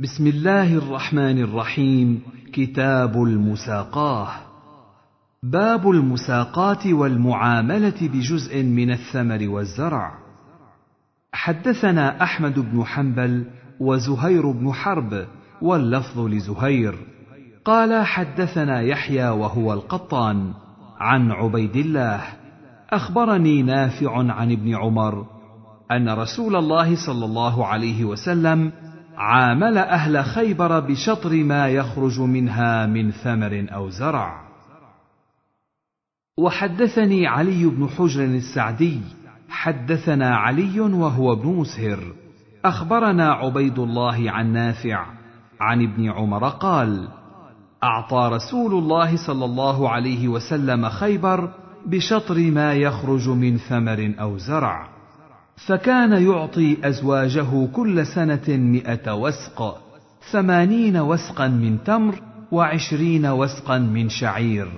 بسم الله الرحمن الرحيم. كتاب المساقاه. باب المساقاه والمعاملة بجزء من الثمر والزرع. حدثنا أحمد بن حنبل وزهير بن حرب واللفظ لزهير. قال حدثنا يحيى وهو القطان عن عبيد الله. أخبرني نافع عن ابن عمر أن رسول الله صلى الله عليه وسلم عامل أهل خيبر بشطر ما يخرج منها من ثمر أو زرع. وحدثني علي بن حجر السعدي. حدثنا علي وهو ابن مسهر. أخبرنا عبيد الله عن نافع. عن ابن عمر قال أعطى رسول الله صلى الله عليه وسلم خيبر بشطر ما يخرج من ثمر أو زرع. فكان يعطي أزواجه كل سنة مئة وسق ثمانين وسقا من تمر وعشرين وسقا من شعير.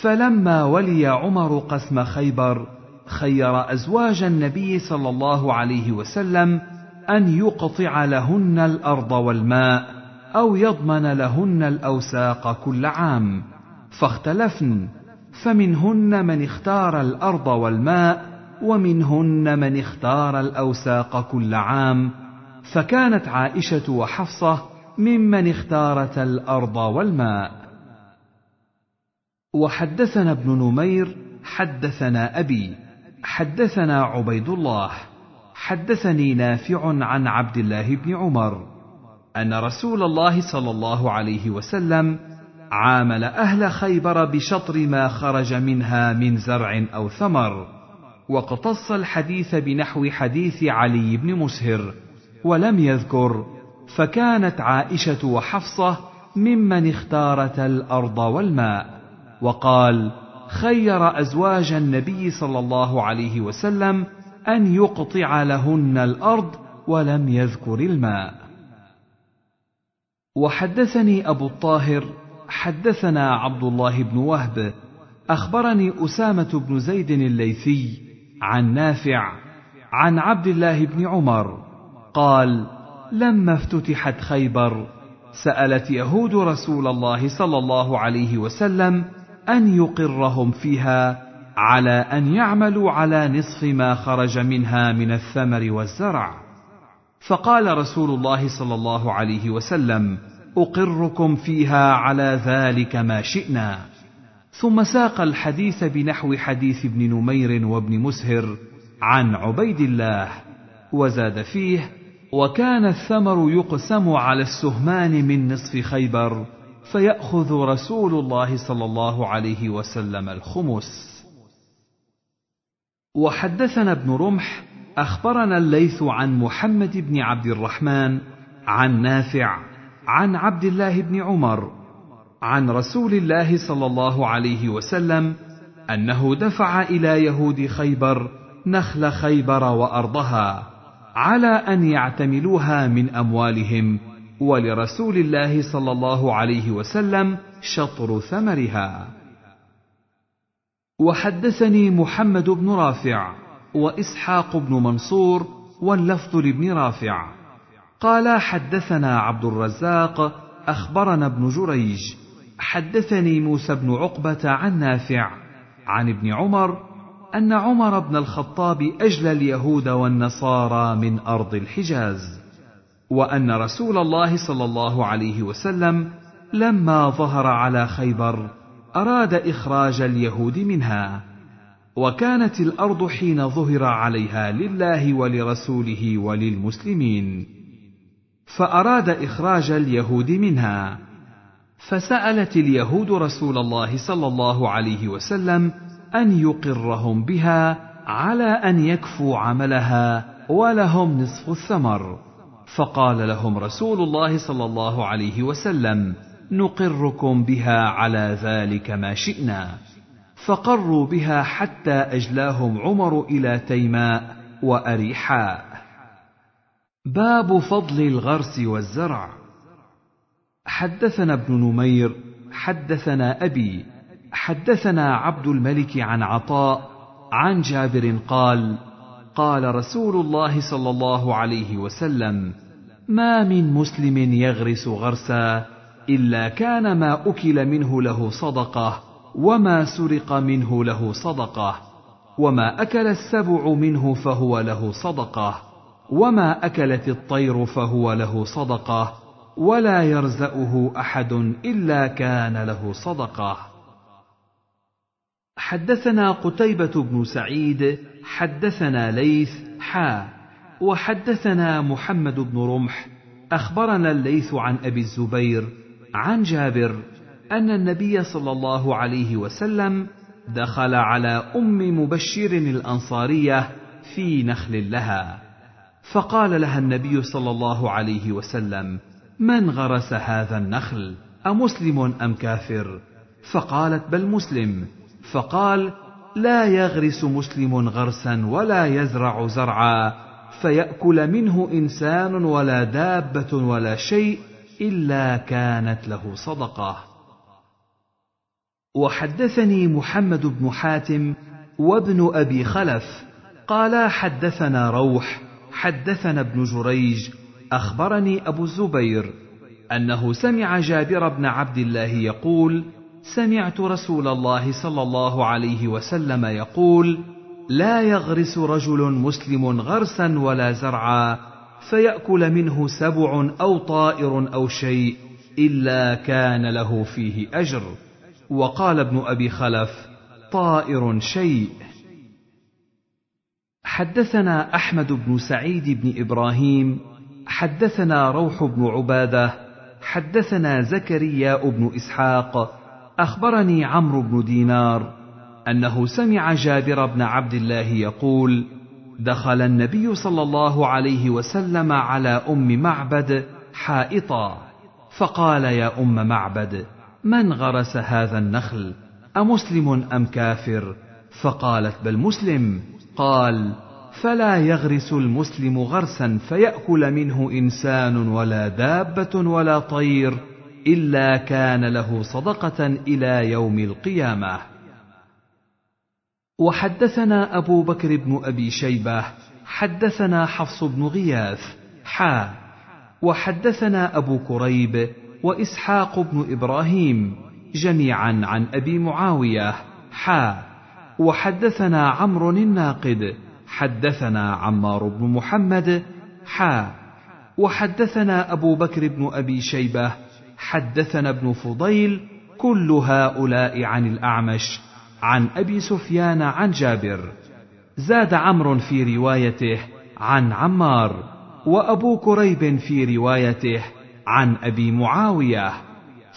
فلما ولي عمر قسم خيبر خير أزواج النبي صلى الله عليه وسلم أن يقطع لهن الأرض والماء أو يضمن لهن الأوساق كل عام. فاختلفن فمنهن من اختار الأرض والماء ومنهن من اختار الأوساق كل عام فكانت عائشة وحفصة ممن اختارتا الأرض والماء. وحدثنا ابن نمير حدثنا أبي حدثنا عبيد الله حدثني نافع عن عبد الله بن عمر أن رسول الله صلى الله عليه وسلم عامل أهل خيبر بشطر ما خرج منها من زرع أو ثمر. واقتص الحديث بنحو حديث علي بن مسهر ولم يذكر فكانت عائشة وحفصة ممن اختارتا الأرض والماء. وقال خير أزواج النبي صلى الله عليه وسلم أن يقطع لهن الأرض ولم يذكر الماء. وحدثني أبو الطاهر حدثنا عبد الله بن وهب أخبرني أسامة بن زيد الليثي عن نافع عن عبد الله بن عمر قال لما افتتحت خيبر سألت يهود رسول الله صلى الله عليه وسلم أن يقرهم فيها على أن يعملوا على نصف ما خرج منها من الثمر والزرع. فقال رسول الله صلى الله عليه وسلم أقركم فيها على ذلك ما شئنا. ثم ساق الحديث بنحو حديث ابن نمير وابن مسهر عن عبيد الله وزاد فيه وكان الثمر يقسم على السهمان من نصف خيبر فيأخذ رسول الله صلى الله عليه وسلم الخمس. وحدثنا ابن رمح أخبرنا الليث عن محمد بن عبد الرحمن عن نافع عن عبد الله بن عمر عن رسول الله صلى الله عليه وسلم أنه دفع إلى يهود خيبر نخل خيبر وأرضها على أن يعتملوها من أموالهم ولرسول الله صلى الله عليه وسلم شطر ثمرها. وحدثني محمد بن رافع وإسحاق بن منصور واللفظ لابن رافع. قال حدثنا عبد الرزاق أخبرنا ابن جريج حدثني موسى بن عقبة عن نافع عن ابن عمر أن عمر بن الخطاب أجلى اليهود والنصارى من أرض الحجاز وأن رسول الله صلى الله عليه وسلم لما ظهر على خيبر أراد إخراج اليهود منها وكانت الأرض حين ظهر عليها لله ولرسوله وللمسلمين فأراد إخراج اليهود منها. فسألت اليهود رسول الله صلى الله عليه وسلم أن يقرهم بها على أن يكفوا عملها ولهم نصف الثمر. فقال لهم رسول الله صلى الله عليه وسلم نقركم بها على ذلك ما شئنا. فقروا بها حتى أجلاهم عمر إلى تيماء وأريحاء. باب فضل الغرس والزرع. حدثنا ابن نمير حدثنا أبي حدثنا عبد الملك عن عطاء عن جابر قال قال رسول الله صلى الله عليه وسلم ما من مسلم يغرس غرسا إلا كان ما أكل منه له صدقة وما سرق منه له صدقة وما أكل السبع منه فهو له صدقة وما أكلت الطير فهو له صدقة ولا يرزأه أحد إلا كان له صدقة. حدثنا قتيبة بن سعيد حدثنا ليث حا وحدثنا محمد بن رمح أخبرنا الليث عن أبي الزبير عن جابر أن النبي صلى الله عليه وسلم دخل على أم مبشر الأنصارية في نخل لها فقال لها النبي صلى الله عليه وسلم من غرس هذا النخل؟ أمسلم أم كافر؟ فقالت بل مسلم. فقال لا يغرس مسلم غرسا ولا يزرع زرعا فيأكل منه إنسان ولا دابة ولا شيء إلا كانت له صدقة. وحدثني محمد بن حاتم وابن أبي خلف قالا حدثنا روح حدثنا ابن جريج أخبرني أبو الزبير أنه سمع جابر بن عبد الله يقول سمعت رسول الله صلى الله عليه وسلم يقول لا يغرس رجل مسلم غرسا ولا زرعا فيأكل منه سبع أو طائر أو شيء إلا كان له فيه أجر. وقال ابن أبي خلف طائر شيء. حدثنا أحمد بن سعيد بن إبراهيم حدثنا روح بن عبادة حدثنا زكريا بن إسحاق أخبرني عمرو بن دينار أنه سمع جابر بن عبد الله يقول دخل النبي صلى الله عليه وسلم على أم معبد حائطا فقال يا أم معبد من غرس هذا النخل؟ أمسلم أم كافر؟ فقالت بل مسلم. قال فلا يغرس المسلم غرسا فيأكل منه إنسان ولا دابة ولا طير إلا كان له صدقة إلى يوم القيامة. وحدثنا أبو بكر بن أبي شيبة حدثنا حفص بن غياث حا. وحدثنا أبو كريب وإسحاق بن إبراهيم جميعا عن أبي معاوية حا. وحدثنا عمرو الناقد حدثنا عمار بن محمد حا وحدثنا أبو بكر بن أبي شيبة حدثنا ابن فضيل كل هؤلاء عن الأعمش عن أبي سفيان عن جابر. زاد عمرو في روايته عن عمار وأبو كريب في روايته عن أبي معاوية.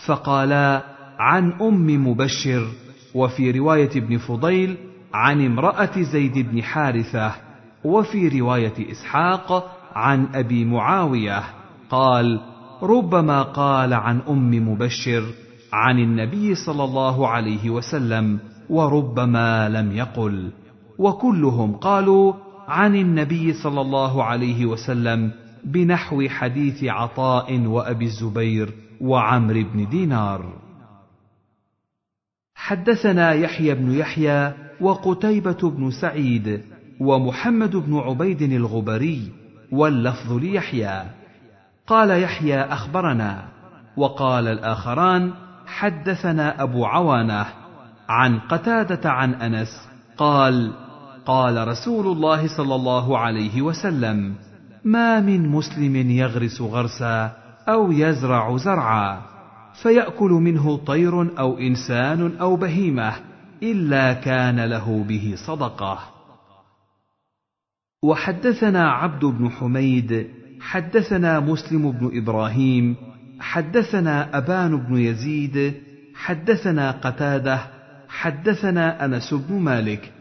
فقالا عن أم مبشر وفي رواية ابن فضيل عن امرأة زيد بن حارثة وفي رواية إسحاق عن أبي معاوية قال ربما قال عن أم مبشر عن النبي صلى الله عليه وسلم وربما لم يقل. وكلهم قالوا عن النبي صلى الله عليه وسلم بنحو حديث عطاء وأبي الزبير وعمرو بن دينار. حدثنا يحيى بن يحيى وقتيبة بن سعيد ومحمد بن عبيد الغبري واللفظ ليحيى. قال يحيى أخبرنا وقال الآخران حدثنا أبو عوانة عن قتادة عن أنس قال قال رسول الله صلى الله عليه وسلم ما من مسلم يغرس غرسا أو يزرع زرعا فيأكل منه طير أو إنسان أو بهيمة إلا كان له به صدقة. وحدثنا عبد بن حميد حدثنا مسلم بن إبراهيم حدثنا أبان بن يزيد حدثنا قتادة حدثنا أنس بن مالك.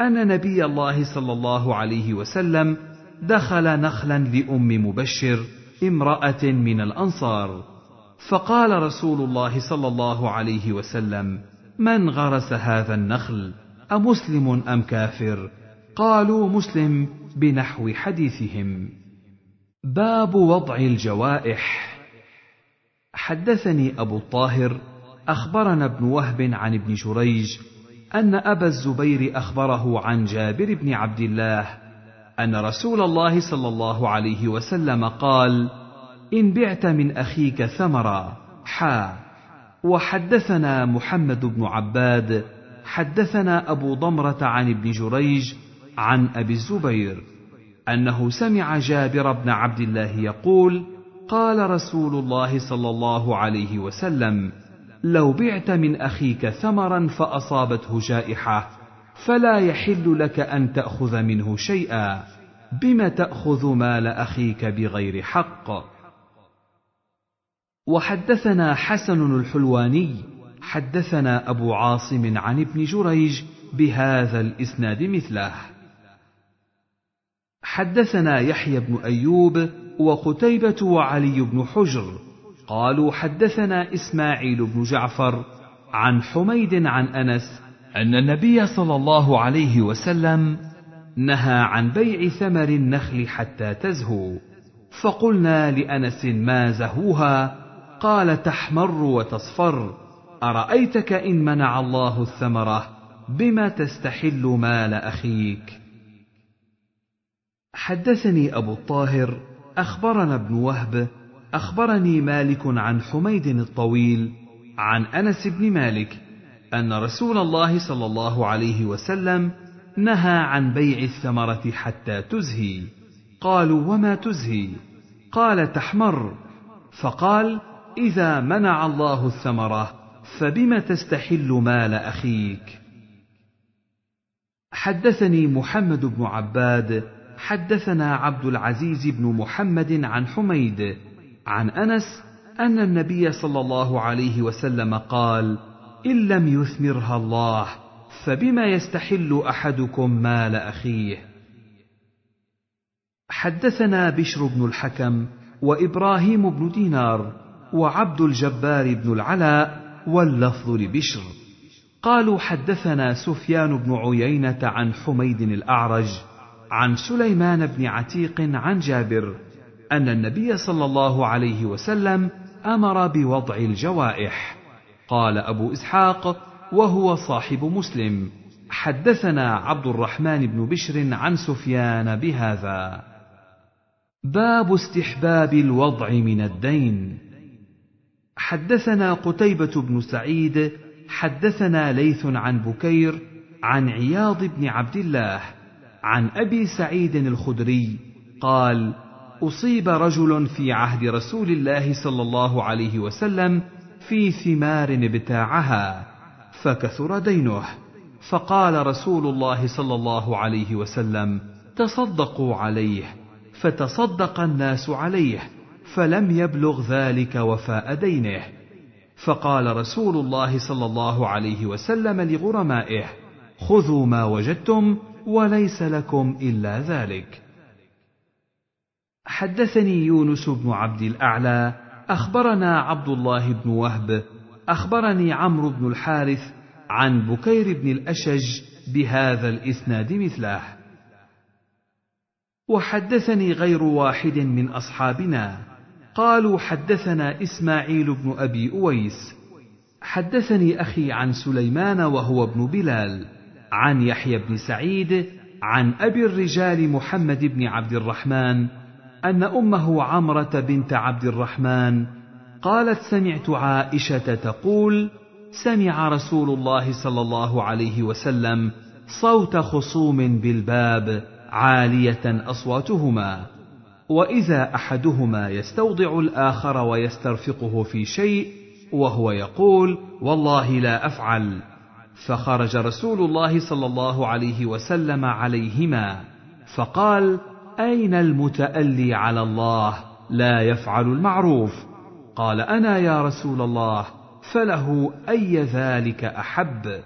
أن نبي الله صلى الله عليه وسلم دخل نخلا لأم مبشر امرأة من الأنصار. فقال رسول الله صلى الله عليه وسلم من غرس هذا النخل؟ أمسلم أم كافر؟ قالوا مسلم بنحو حديثهم. باب وضع الجوائح. حدثني أبو الطاهر أخبرنا ابن وهب عن ابن جريج أن أبا الزبير أخبره عن جابر بن عبد الله أن رسول الله صلى الله عليه وسلم قال إن بعت من أخيك ثمرا حا. وحدثنا محمد بن عباد حدثنا أبو ضمرة عن ابن جريج عن أبي الزبير أنه سمع جابر بن عبد الله يقول قال رسول الله صلى الله عليه وسلم لو بعت من أخيك ثمرا فأصابته جائحة فلا يحل لك أن تأخذ منه شيئا بم تأخذ مال أخيك بغير حق؟ وحدثنا حسن الحلواني حدثنا أبو عاصم عن ابن جريج بهذا الإسناد مثله. حدثنا يحيى بن أيوب وقتيبة وعلي بن حجر قالوا حدثنا إسماعيل بن جعفر عن حميد عن أنس أن النبي صلى الله عليه وسلم نهى عن بيع ثمر النخل حتى تزهو فقلنا لأنس ما زهوها قال تحمر وتصفر أرأيتك إن منع الله الثمرة؟ بما تستحل مال أخيك؟ حدثني أبو الطاهر أخبرنا ابن وهب أخبرني مالك عن حميد الطويل عن أنس بن مالك أن رسول الله صلى الله عليه وسلم نهى عن بيع الثمرة حتى تزهي. قالوا وما تزهي؟ قال تحمر. فقال إذا منع الله الثمرة فبم تستحل مال أخيك؟ حدثني محمد بن عباد حدثنا عبد العزيز بن محمد عن حميد عن أنس أن النبي صلى الله عليه وسلم قال إن لم يثمرها الله فبما يستحل أحدكم مال أخيه؟ حدثنا بشر بن الحكم وإبراهيم بن دينار وعبد الجبار بن العلاء واللفظ لبشر. قالوا حدثنا سفيان بن عيينة عن حميد الأعرج عن سليمان بن عتيق عن جابر أن النبي صلى الله عليه وسلم أمر بوضع الجوائح. قال أبو إسحاق وهو صاحب مسلم. حدثنا عبد الرحمن بن بشر عن سفيان بهذا. باب استحباب الوضع من الدين. حدثنا قتيبة بن سعيد حدثنا ليث عن بكير عن عياض بن عبد الله عن أبي سعيد الخدري قال أصيب رجل في عهد رسول الله صلى الله عليه وسلم في ثمار ابتاعها فكثر دينه فقال رسول الله صلى الله عليه وسلم تصدقوا عليه فتصدق الناس عليه فلم يبلغ ذلك وفاء دينه. فقال رسول الله صلى الله عليه وسلم لغرمائه خذوا ما وجدتم وليس لكم إلا ذلك. حدثني يونس بن عبد الأعلى أخبرنا عبد الله بن وهب أخبرني عمرو بن الحارث عن بكير بن الأشج بهذا الإسناد مثله. وحدثني غير واحد من أصحابنا. قالوا حدثنا إسماعيل بن أبي أويس. حدثني أخي عن سليمان وهو ابن بلال. عن يحيى بن سعيد عن أبي الرجال محمد بن عبد الرحمن أن أمه عمرة بنت عبد الرحمن قالت سمعت عائشة تقول سمع رسول الله صلى الله عليه وسلم صوت خصوم بالباب عالية أصواتهما. وإذا أحدهما يستوضع الآخر ويسترفقه في شيء وهو يقول والله لا أفعل فخرج رسول الله صلى الله عليه وسلم عليهما فقال أين المتألي على الله؟ لا يفعل المعروف. قال أنا يا رسول الله فله أي ذلك أحب؟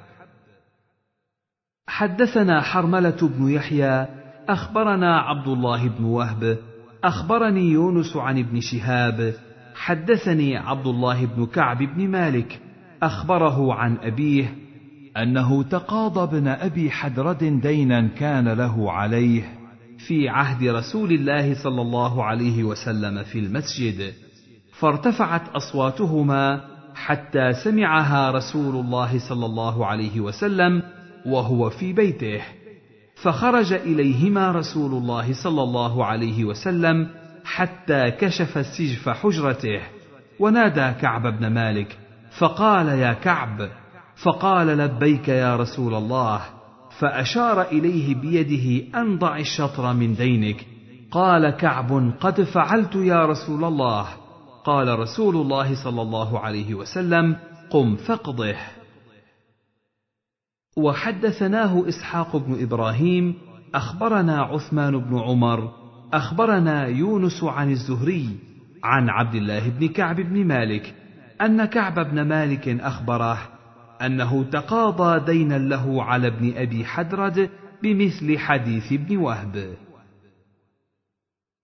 حدثنا حرملة بن يحيى أخبرنا عبد الله بن وهب أخبرني يونس عن ابن شهاب حدثني عبد الله بن كعب بن مالك أخبره عن أبيه أنه تقاضى ابن أبي حدرد دينا كان له عليه في عهد رسول الله صلى الله عليه وسلم في المسجد فارتفعت أصواتهما حتى سمعها رسول الله صلى الله عليه وسلم وهو في بيته. فخرج إليهما رسول الله صلى الله عليه وسلم حتى كشف سجف حجرته ونادى كعب بن مالك فقال يا كعب فقال لبيك يا رسول الله فأشار إليه بيده ان ضع الشطر من دينك. قال كعب قد فعلت يا رسول الله. قال رسول الله صلى الله عليه وسلم قم فاقضه وحدثناه إسحاق بن إبراهيم أخبرنا عثمان بن عمر أخبرنا يونس عن الزهري عن عبد الله بن كعب بن مالك أن كعب بن مالك اخبره أنه تقاضى دينا له على ابن أبي حدرد بمثل حديث ابن وهب.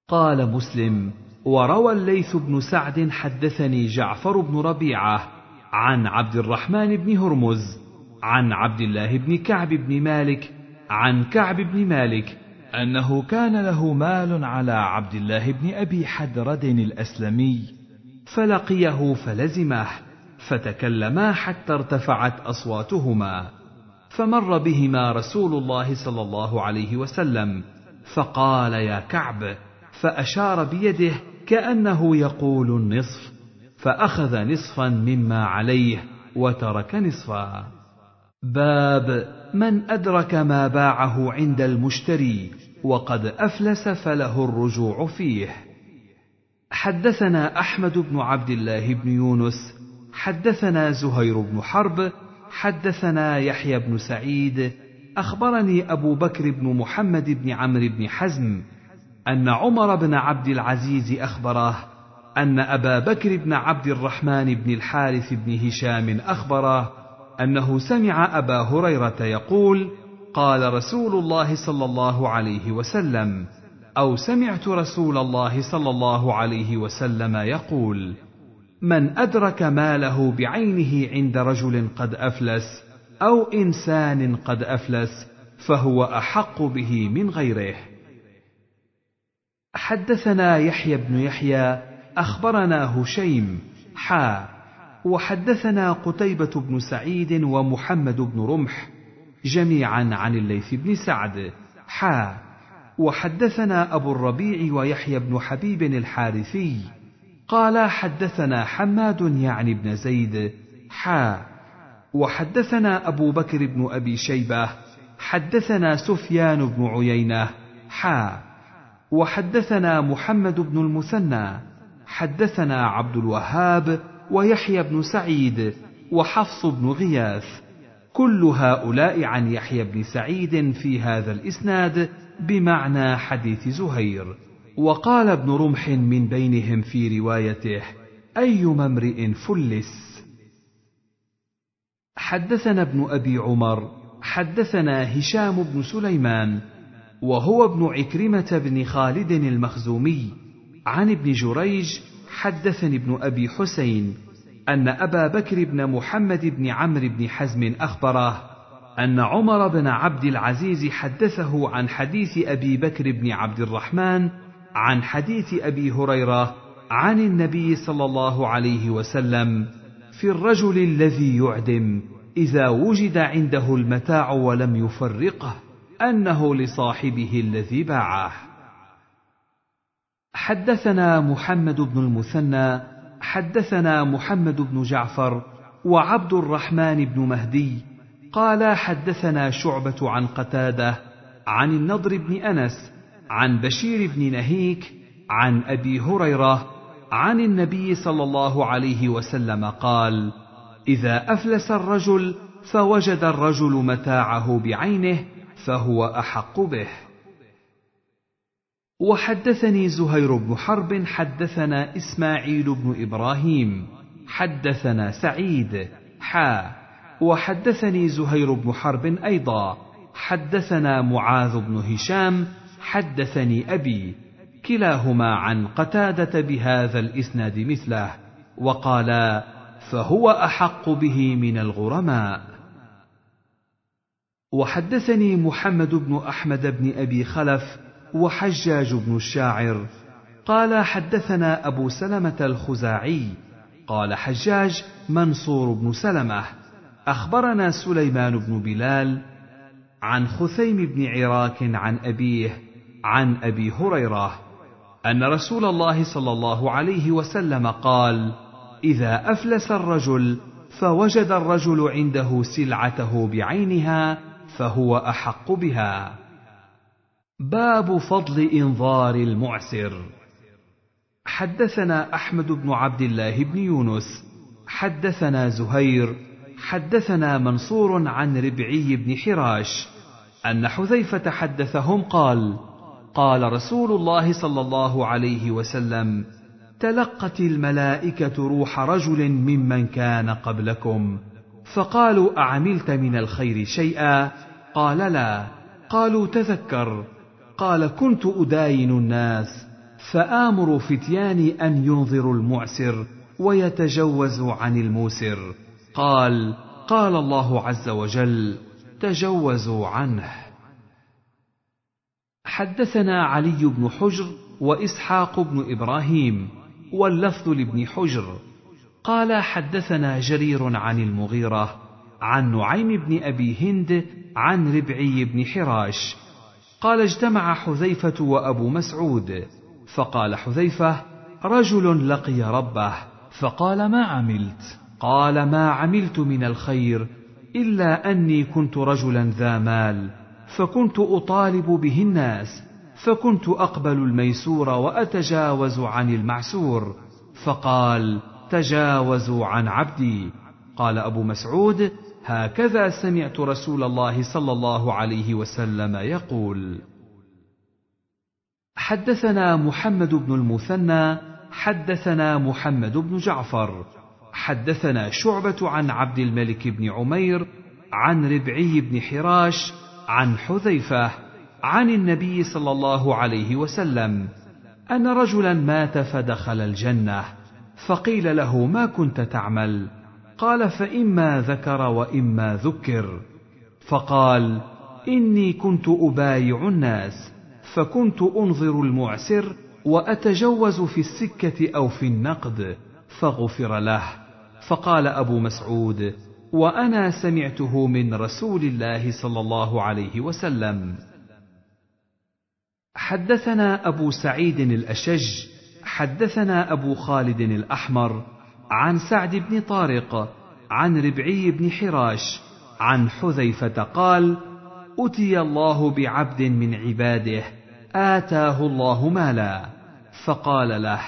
قال مسلم وروى الليث بن سعد حدثني جعفر بن ربيعة عن عبد الرحمن بن هرمز عن عبد الله بن كعب بن مالك عن كعب بن مالك أنه كان له مال على عبد الله بن أبي حدرد الأسلمي فلقيه فلزمه فتكلما حتى ارتفعت أصواتهما فمر بهما رسول الله صلى الله عليه وسلم فقال يا كعب فأشار بيده كأنه يقول النصف فأخذ نصفا مما عليه وترك نصفا. باب من أدرك ما باعه عند المشتري وقد أفلس فله الرجوع فيه. حدثنا أحمد بن عبد الله بن يونس حدثنا زهير بن حرب حدثنا يحيى بن سعيد. أخبرني أبو بكر بن محمد بن عمرو بن حزم أن عمر بن عبد العزيز اخبره أن أبا بكر بن عبد الرحمن بن الحارث بن هشام اخبره أنه سمع أبا هريرة يقول قال رسول الله صلى الله عليه وسلم أو سمعت رسول الله صلى الله عليه وسلم يقول من أدرك ماله بعينه عند رجل قد أفلس أو إنسان قد أفلس فهو أحق به من غيره. حدثنا يحيى بن يحيى أخبرنا هشيم حا وحدثنا قتيبة بن سعيد ومحمد بن رمح جميعا عن الليث بن سعد. حا وحدثنا أبو الربيع ويحيى بن حبيب الحارثي. قال حدثنا حماد يعني بن زيد. حا وحدثنا أبو بكر بن أبي شيبة. حدثنا سفيان بن عيينة. حا وحدثنا محمد بن المثنى. حدثنا عبد الوهاب ويحيى بن سعيد وحفص بن غياث. كل هؤلاء عن يحيى بن سعيد في هذا الإسناد بمعنى حديث زهير. وقال ابن رمح من بينهم في روايته أيما امرئ فلس. حدثنا ابن أبي عمر حدثنا هشام بن سليمان وهو ابن عكرمة بن خالد المخزومي عن ابن جريج حدثني ابن أبي حسين أن أبا بكر بن محمد بن عمرو بن حزم أخبره أن عمر بن عبد العزيز حدثه عن حديث أبي بكر بن عبد الرحمن عن حديث أبي هريرة عن النبي صلى الله عليه وسلم في الرجل الذي يعدم إذا وجد عنده المتاع ولم يفرقه أنه لصاحبه الذي باعه. حدثنا محمد بن المثنى حدثنا محمد بن جعفر وعبد الرحمن بن مهدي قال حدثنا شعبة عن قتادة عن النضر بن أنس عن بشير بن نهيك عن أبي هريرة عن النبي صلى الله عليه وسلم قال إذا أفلس الرجل فوجد الرجل متاعه بعينه فهو أحق به. وحدثني زهير بن حرب حدثنا إسماعيل بن إبراهيم حدثنا سعيد حا. وحدثني زهير بن حرب أيضا حدثنا معاذ بن هشام حدثني أبي كلاهما عن قتادة بهذا الإسناد مثله وقالا فهو أحق به من الغرماء. وحدثني محمد بن أحمد بن أبي خلف وحجاج بن الشاعر قال حدثنا أبو سلمة الخزاعي قال حجاج منصور بن سلمة أخبرنا سليمان بن بلال عن خثيم بن عراك عن أبيه عن أبي هريرة أن رسول الله صلى الله عليه وسلم قال إذا أفلس الرجل فوجد الرجل عنده سلعته بعينها فهو أحق بها. باب فضل إنظار المعسر. حدثنا أحمد بن عبد الله بن يونس حدثنا زهير حدثنا منصور عن ربعي بن حراش أن حذيفة حدثهم قال قال رسول الله صلى الله عليه وسلم تلقت الملائكة روح رجل ممن كان قبلكم فقالوا أعملت من الخير شيئا؟ قال لا. قالوا تذكر. قال كنت أداين الناس فآمر فتياني أن ينظروا المعسر ويتجوزوا عن الموسر. قال قال الله عز وجل تجوزوا عنه. حدثنا علي بن حجر وإسحاق بن إبراهيم واللفظ لابن حجر. قال حدثنا جرير عن المغيرة عن نعيم بن أبي هند عن ربعي بن حراش قال اجتمع حذيفة وأبو مسعود. فقال حذيفة رجل لقي ربه. فقال ما عملت؟ قال ما عملت من الخير إلا أني كنت رجلا ذا مال فكنت أطالب به الناس فكنت أقبل الميسور وأتجاوز عن المعسور. فقال تجاوزوا عن عبدي. قال أبو مسعود هكذا سمعت رسول الله صلى الله عليه وسلم يقول حدثنا محمد بن المثنى حدثنا محمد بن جعفر حدثنا شعبة عن عبد الملك بن عمير عن ربعي بن حراش عن حذيفة عن النبي صلى الله عليه وسلم أن رجلا مات فدخل الجنة فقيل له ما كنت تعمل؟ قال فإما ذكر وإما ذكر. فقال إني كنت أبايع الناس فكنت أنظر المعسر وأتجوز في السكة أو في النقد فغفر له. فقال أبو مسعود وأنا سمعته من رسول الله صلى الله عليه وسلم. حدثنا أبو سعيد الأشج حدثنا أبو خالد الأحمر عن سعد بن طارق عن ربعي بن حراش عن حذيفة قال اتي الله بعبد من عباده آتاه الله مالا. فقال له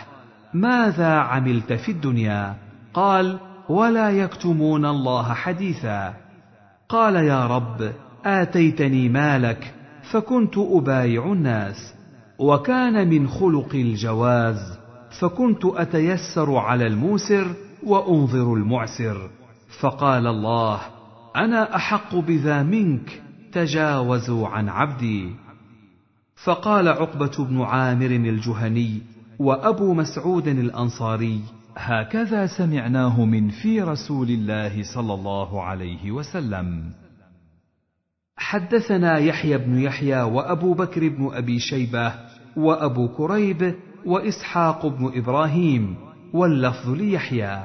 ماذا عملت في الدنيا؟ قال ولا يكتمون الله حديثا. قال يا رب آتيتني مالك فكنت أبايع الناس وكان من خلق الجواز. فكنت أتيسر على الموسر وأنظر المعسر. فقال الله أنا أحق بذا منك تجاوزوا عن عبدي. فقال عقبة بن عامر الجهني وأبو مسعود الأنصاري هكذا سمعناه من في رسول الله صلى الله عليه وسلم. حدثنا يحيى بن يحيى وأبو بكر بن أبي شيبة وأبو كريب وإسحاق بن إبراهيم واللفظ ليحيى.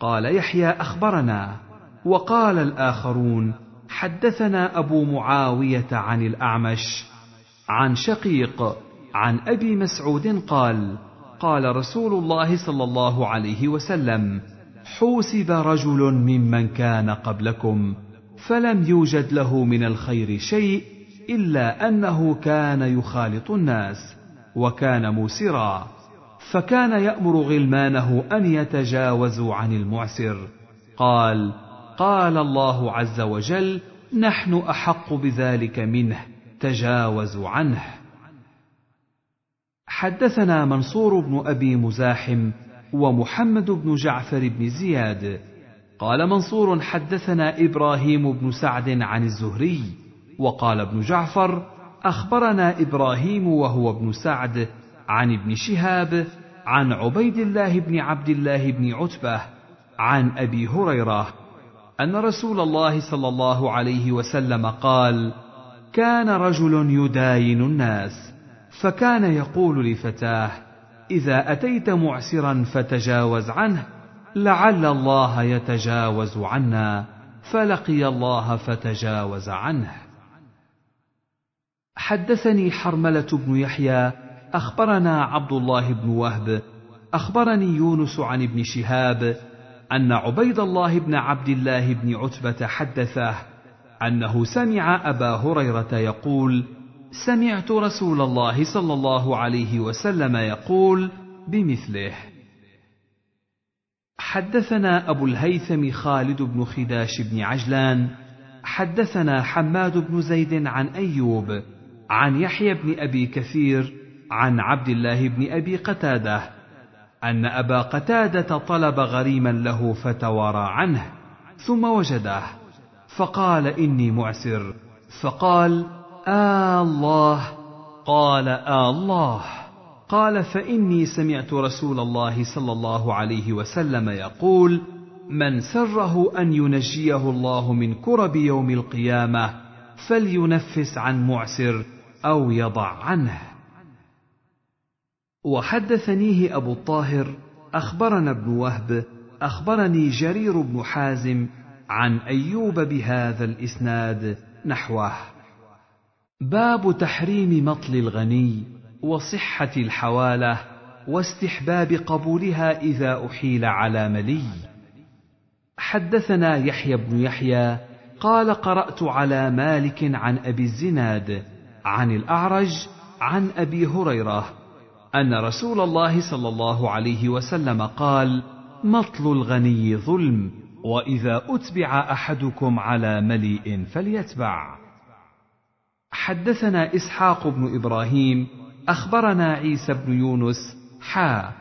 قال يحيى أخبرنا. وقال الآخرون حدثنا أبو معاوية عن الأعمش عن شقيق عن أبي مسعود قال قال رسول الله صلى الله عليه وسلم حوسب رجل ممن كان قبلكم فلم يوجد له من الخير شيء إلا أنه كان يخالط الناس. وكان موسرا فكان يأمر غلمانه أن يتجاوزوا عن المعسر. قال قال الله عز وجل نحن أحق بذلك منه تجاوزوا عنه. حدثنا منصور بن أبي مزاحم ومحمد بن جعفر بن زياد. قال منصور حدثنا إبراهيم بن سعد عن الزهري وقال ابن جعفر أخبرنا إبراهيم وهو ابن سعد عن ابن شهاب عن عبيد الله بن عبد الله بن عتبة عن أبي هريرة أن رسول الله صلى الله عليه وسلم قال كان رجل يداين الناس فكان يقول لفتاه إذا أتيت معسرا فتجاوز عنه لعل الله يتجاوز عنا فلقي الله فتجاوز عنه. حدثني حرملة بن يحيى أخبرنا عبد الله بن وهب أخبرني يونس عن ابن شهاب أن عبيد الله بن عبد الله بن عتبة حدثه أنه سمع أبا هريرة يقول سمعت رسول الله صلى الله عليه وسلم يقول بمثله. حدثنا أبو الهيثم خالد بن خداش بن عجلان حدثنا حماد بن زيد عن أيوب عن يحيى بن أبي كثير عن عبد الله بن أبي قتادة أن أبا قتادة طلب غريما له فتوارى عنه ثم وجده فقال إني معسر فقال آه الله قال آه الله قال فإني سمعت رسول الله صلى الله عليه وسلم يقول من سره أن ينجيه الله من كرب يوم القيامة فلينفس عن معسر. أو يضع عنه. وحدثنيه أبو الطاهر أخبرنا ابن وهب أخبرني جرير بن حازم عن أيوب بهذا الإسناد نحوه. باب تحريم مطل الغني وصحة الحوالة واستحباب قبولها إذا أحيل على ملي. حدثنا يحيى بن يحيى قال قرأت على مالك عن أبي الزناد عن الأعرج عن أبي هريرة أن رسول الله صلى الله عليه وسلم قال مطل الغني ظلم وإذا أتبع أحدكم على مليء فليتبع. حدثنا إسحاق بن إبراهيم أخبرنا عيسى بن يونس حا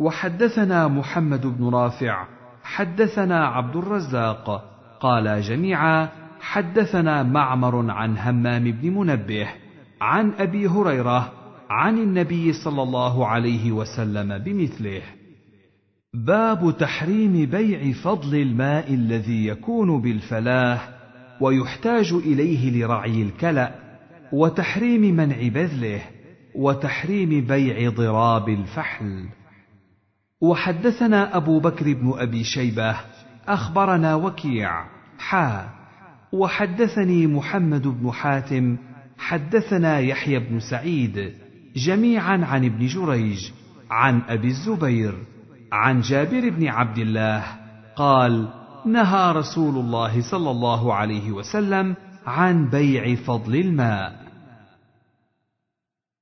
وحدثنا محمد بن رافع حدثنا عبد الرزاق قال جميعا حدثنا معمر عن همام بن منبه عن أبي هريرة عن النبي صلى الله عليه وسلم بمثله. باب تحريم بيع فضل الماء الذي يكون بالفلاه ويحتاج إليه لرعي الكلأ وتحريم منع بذله وتحريم بيع ضراب الفحل. وحدثنا أبو بكر بن أبي شيبة أخبرنا وكيع حا وحدثني محمد بن حاتم حدثنا يحيى بن سعيد جميعا عن ابن جريج عن أبي الزبير عن جابر بن عبد الله قال نهى رسول الله صلى الله عليه وسلم عن بيع فضل الماء.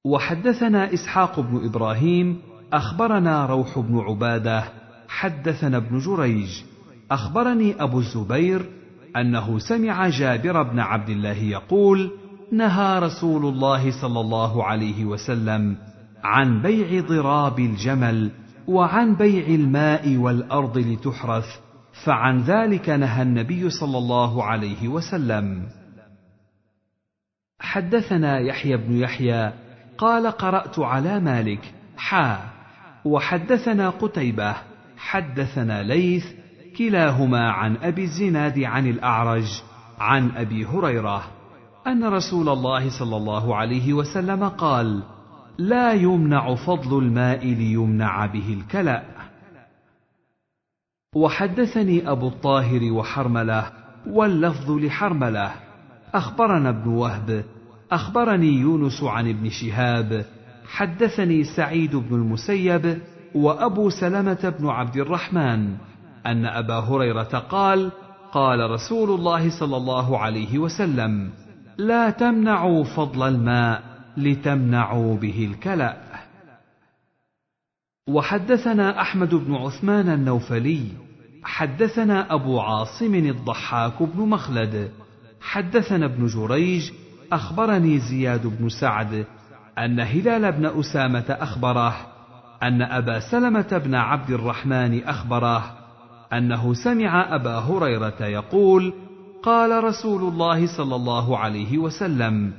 وحدثنا إسحاق بن إبراهيم أخبرنا روح بن عبادة حدثنا ابن جريج أخبرني أبو الزبير أنه سمع جابر بن عبد الله يقول نهى رسول الله صلى الله عليه وسلم عن بيع ضراب الجمل وعن بيع الماء والأرض لتحرث فعن ذلك نهى النبي صلى الله عليه وسلم. حدثنا يحيى بن يحيى قال قرأت على مالك حا. وحدثنا قتيبة حدثنا ليث كلاهما عن أبي الزناد عن الأعرج عن أبي هريرة أن رسول الله صلى الله عليه وسلم قال لا يمنع فضل الماء ليمنع به الكلا وحدثني أبو الطاهر وحرملة واللفظ لحرملة. أخبرنا ابن وهب. أخبرني يونس عن ابن شهاب. حدثني سعيد بن المسيب وأبو سلمة بن عبد الرحمن. أن أبا هريرة قال قال رسول الله صلى الله عليه وسلم لا تمنعوا فضل الماء لتمنعوا به الكلا وحدثنا أحمد بن عثمان النوفلي حدثنا أبو عاصم الضحاك بن مخلد حدثنا ابن جريج أخبرني زياد بن سعد أن هلال بن أسامة أخبره أن أبا سلمة بن عبد الرحمن أخبره أنه سمع أبا هريرة يقول قال رسول الله صلى الله عليه وسلم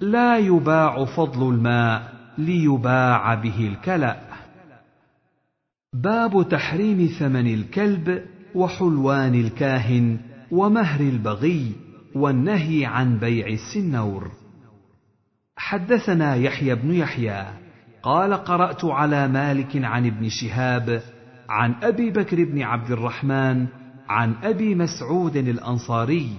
لا يباع فضل الماء ليباع به الكلأ. باب تحريم ثمن الكلب وحلوان الكاهن ومهر البغي والنهي عن بيع السنور. حدثنا يحيى بن يحيى قال قرأت على مالك عن ابن شهاب عن أبي بكر بن عبد الرحمن عن أبي مسعود الأنصاري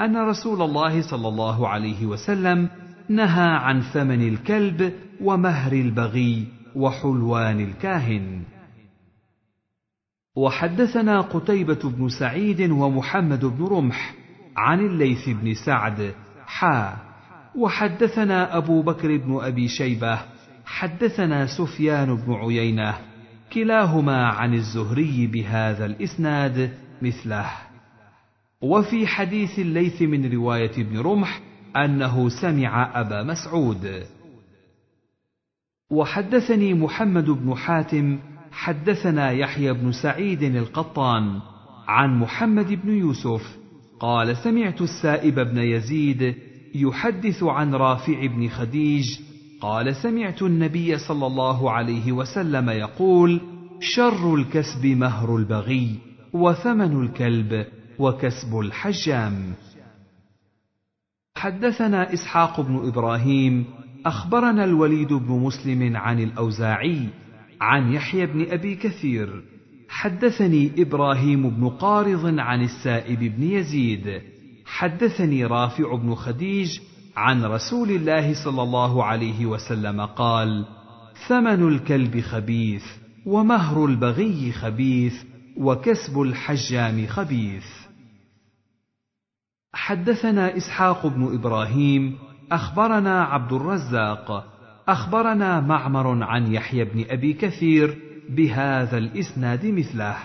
أن رسول الله صلى الله عليه وسلم نهى عن ثمن الكلب ومهر البغي وحلوان الكاهن. وحدثنا قتيبة بن سعيد ومحمد بن رمح عن الليث بن سعد حا. وحدثنا أبو بكر بن أبي شيبة حدثنا سفيان بن عيينة كلاهما عن الزهري بهذا الإسناد مثله. وفي حديث الليث من رواية ابن رمح أنه سمع أبا مسعود. وحدثني محمد بن حاتم حدثنا يحيى بن سعيد القطان عن محمد بن يوسف قال سمعت السائب بن يزيد يحدث عن رافع بن خديج قال سمعت النبي صلى الله عليه وسلم يقول شر الكسب مهر البغي وثمن الكلب وكسب الحجام. حدثنا إسحاق بن إبراهيم أخبرنا الوليد بن مسلم عن الأوزاعي عن يحيى بن أبي كثير. حدثني إبراهيم بن قارض عن السائب بن يزيد. حدثني رافع بن خديج عن رسول الله صلى الله عليه وسلم قال ثمن الكلب خبيث ومهر البغي خبيث وكسب الحجام خبيث. حدثنا إسحاق بن إبراهيم أخبرنا عبد الرزاق أخبرنا معمر عن يحيى بن أبي كثير بهذا الإسناد مثله.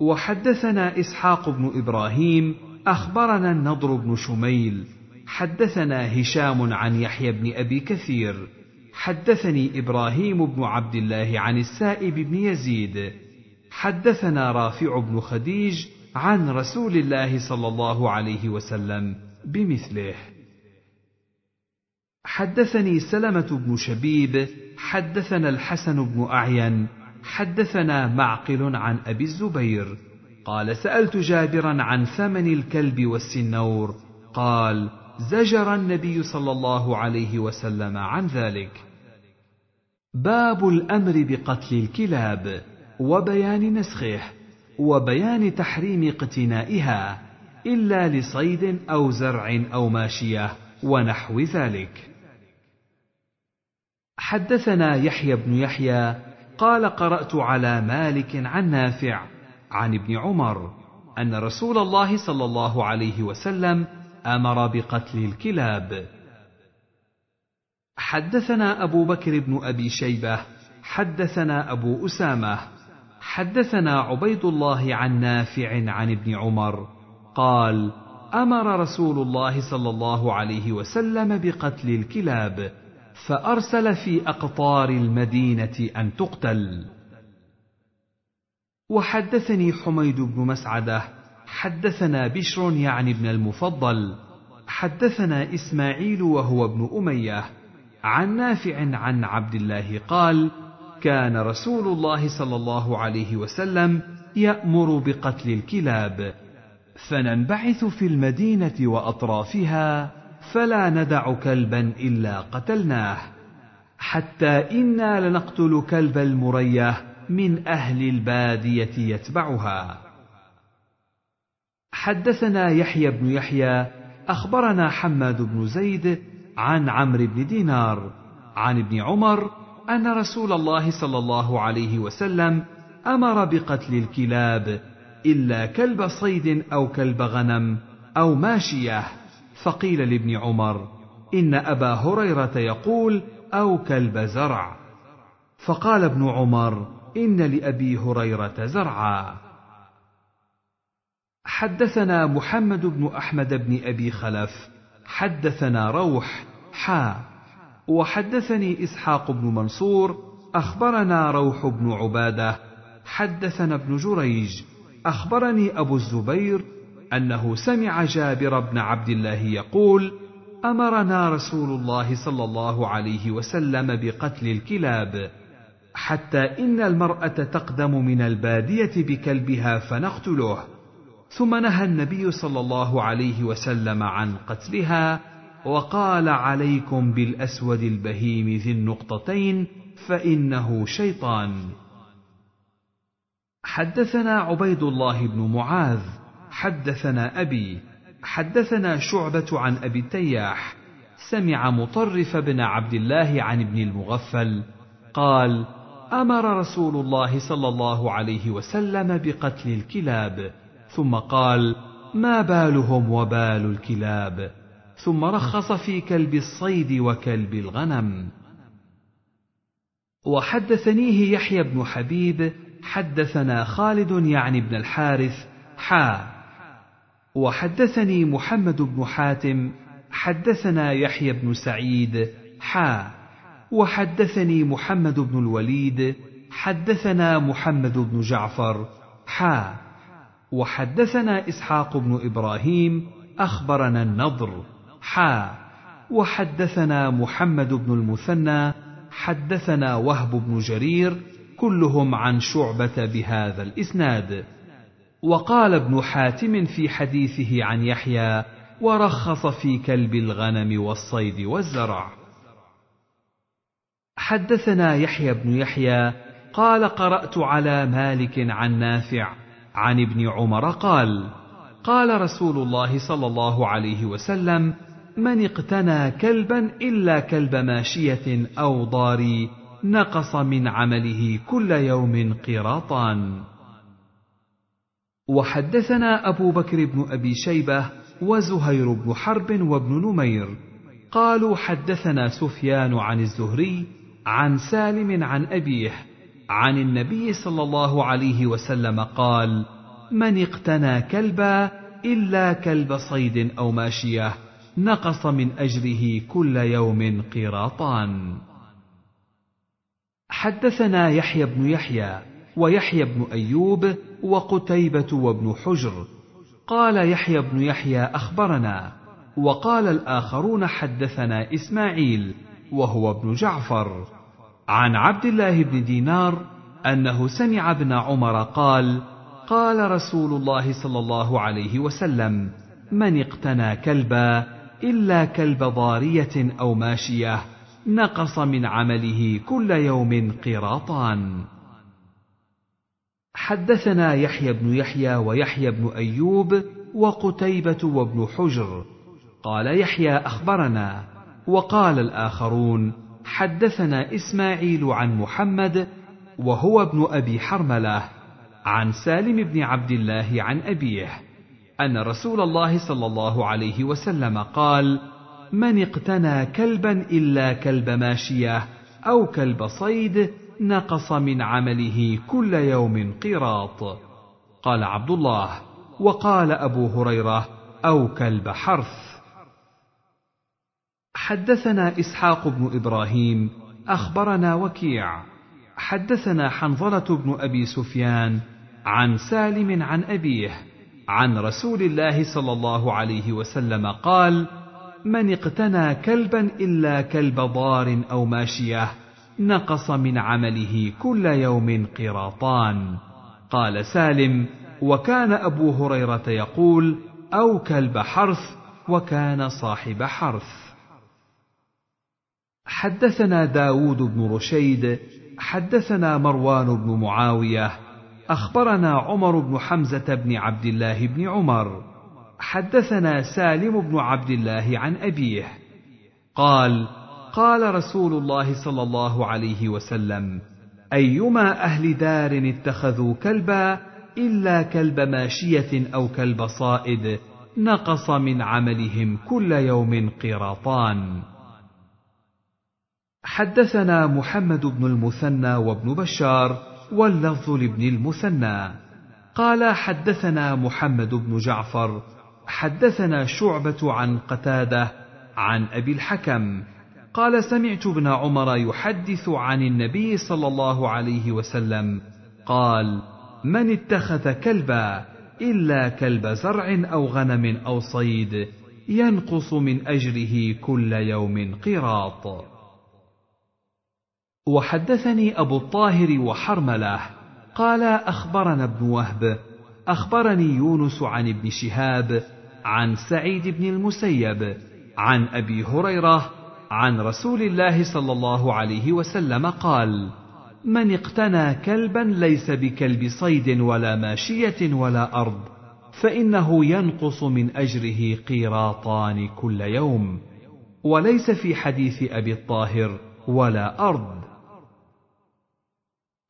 وحدثنا إسحاق بن إبراهيم أخبرنا النضر بن شميل حدثنا هشام عن يحيى بن أبي كثير حدثني إبراهيم بن عبد الله عن السائب بن يزيد حدثنا رافع بن خديج عن رسول الله صلى الله عليه وسلم بمثله. حدثني سلمة بن شبيب حدثنا الحسن بن أعين حدثنا معقل عن أبي الزبير قال سألت جابرا عن ثمن الكلب والسنور. قال زجر النبي صلى الله عليه وسلم عن ذلك. باب الأمر بقتل الكلاب وبيان نسخه وبيان تحريم اقتنائها إلا لصيد أو زرع أو ماشية ونحو ذلك. حدثنا يحيى بن يحيى قال قرأت على مالك عن نافع عن ابن عمر أن رسول الله صلى الله عليه وسلم أمر بقتل الكلاب. حدثنا أبو بكر بن أبي شيبة حدثنا أبو أسامة حدثنا عبيد الله عن نافع عن ابن عمر قال أمر رسول الله صلى الله عليه وسلم بقتل الكلاب فأرسل في أقطار المدينة أن تقتل. وحدثني حميد بن مسعدة حدثنا بشر يعني ابن المفضل حدثنا إسماعيل وهو ابن أمية عن نافع عن عبد الله قال كان رسول الله صلى الله عليه وسلم يأمر بقتل الكلاب فننبعث في المدينة وأطرافها فلا ندع كلبا إلا قتلناه حتى إنا لنقتل كلب المرية من أهل البادية يتبعها. حدثنا يحيى بن يحيى أخبرنا حماد بن زيد عن عمرو بن دينار عن ابن عمر أن رسول الله صلى الله عليه وسلم أمر بقتل الكلاب إلا كلب صيد أو كلب غنم أو ماشية. فقيل لابن عمر إن أبا هريرة يقول أو كلب زرع. فقال ابن عمر إن لأبي هريرة زرعا. حدثنا محمد بن أحمد بن أبي خلف. حدثنا روح حا. وحدثني إسحاق بن منصور. أخبرنا روح بن عبادة. حدثنا ابن جريج. أخبرني أبو الزبير أنه سمع جابر بن عبد الله يقول أمرنا رسول الله صلى الله عليه وسلم بقتل الكلاب. حتى إن المرأة تقدم من البادية بكلبها فنقتله ثم نهى النبي صلى الله عليه وسلم عن قتلها وقال عليكم بالأسود البهيم ذي النقطتين فإنه شيطان. حدثنا عبيد الله بن معاذ حدثنا أبي حدثنا شعبة عن أبي التياح. سمع مطرف بن عبد الله عن ابن المغفل قال أمر رسول الله صلى الله عليه وسلم بقتل الكلاب ثم قال ما بالهم وبال الكلاب؟ ثم رخص في كلب الصيد وكلب الغنم. وحدثنيه يحيى بن حبيب حدثنا خالد يعني بن الحارث حا. وحدثني محمد بن حاتم حدثنا يحيى بن سعيد حا. وحدثني محمد بن الوليد حدثنا محمد بن جعفر حا وحدثنا إسحاق بن إبراهيم أخبرنا النضر حا وحدثنا محمد بن المثنى حدثنا وهب بن جرير كلهم عن شعبة بهذا الإسناد. وقال ابن حاتم في حديثه عن يحيى ورخص في كلب الغنم والصيد والزرع. حدثنا يحيى بن يحيى قال قرأت على مالك عن نافع عن ابن عمر قال قال رسول الله صلى الله عليه وسلم من اقتنى كلبا إلا كلب ماشية أو ضاري نقص من عمله كل يوم قراطان وحدثنا أبو بكر بن أبي شيبة وزهير بن حرب وابن نمير قالوا حدثنا سفيان عن الزهري عن سالم عن أبيه عن النبي صلى الله عليه وسلم قال من اقتنى كلبا إلا كلب صيد أو ماشية نقص من أجره كل يوم قيراطان حدثنا يحيى بن يحيى ويحيى بن أيوب وقتيبة وابن حجر. قال يحيى بن يحيى أخبرنا وقال الآخرون حدثنا إسماعيل وهو ابن جعفر. عن عبد الله بن دينار أنه سمع ابن عمر قال قال رسول الله صلى الله عليه وسلم من اقتنى كلبا إلا كلب ضارية أو ماشية نقص من عمله كل يوم قراطان. حدثنا يحيى بن يحيى ويحيى بن أيوب وقتيبة وابن حجر. قال يحيى أخبرنا وقال الآخرون حدثنا إسماعيل عن محمد وهو ابن أبي حرملة عن سالم بن عبد الله عن أبيه أن رسول الله صلى الله عليه وسلم قال من اقتنى كلبا إلا كلب ماشية أو كلب صيد نقص من عمله كل يوم قيراط قال عبد الله وقال أبو هريرة أو كلب حرث حدثنا إسحاق بن إبراهيم أخبرنا وكيع. حدثنا حنظلة بن أبي سفيان عن سالم عن أبيه عن رسول الله صلى الله عليه وسلم قال من اقتنى كلبا إلا كلب ضار أو ماشية نقص من عمله كل يوم قراطان. قال سالم وكان أبو هريرة يقول أو كلب حرث وكان صاحب حرث. حدثنا داود بن رشيد حدثنا مروان بن معاوية أخبرنا عمر بن حمزة بن عبد الله بن عمر حدثنا سالم بن عبد الله عن أبيه قال قال رسول الله صلى الله عليه وسلم أيما أهل دار اتخذوا كلبا إلا كلب ماشية أو كلب صائد نقص من عملهم كل يوم قراطان حدثنا محمد بن المثنى وابن بشار واللفظ لابن المثنى. قال حدثنا محمد بن جعفر حدثنا شعبة عن قتادة عن أبي الحكم. قال سمعت ابن عمر يحدث عن النبي صلى الله عليه وسلم قال من اتخذ كلبا إلا كلب زرع أو غنم أو صيد ينقص من أجره كل يوم قراط وحدثني أبو الطاهر وحرملة قال أخبرنا ابن وهب. أخبرني يونس عن ابن شهاب عن سعيد بن المسيب عن أبي هريرة عن رسول الله صلى الله عليه وسلم قال من اقتنى كلبا ليس بكلب صيد ولا ماشية ولا أرض فإنه ينقص من أجره قيراطان كل يوم وليس في حديث أبي الطاهر ولا أرض.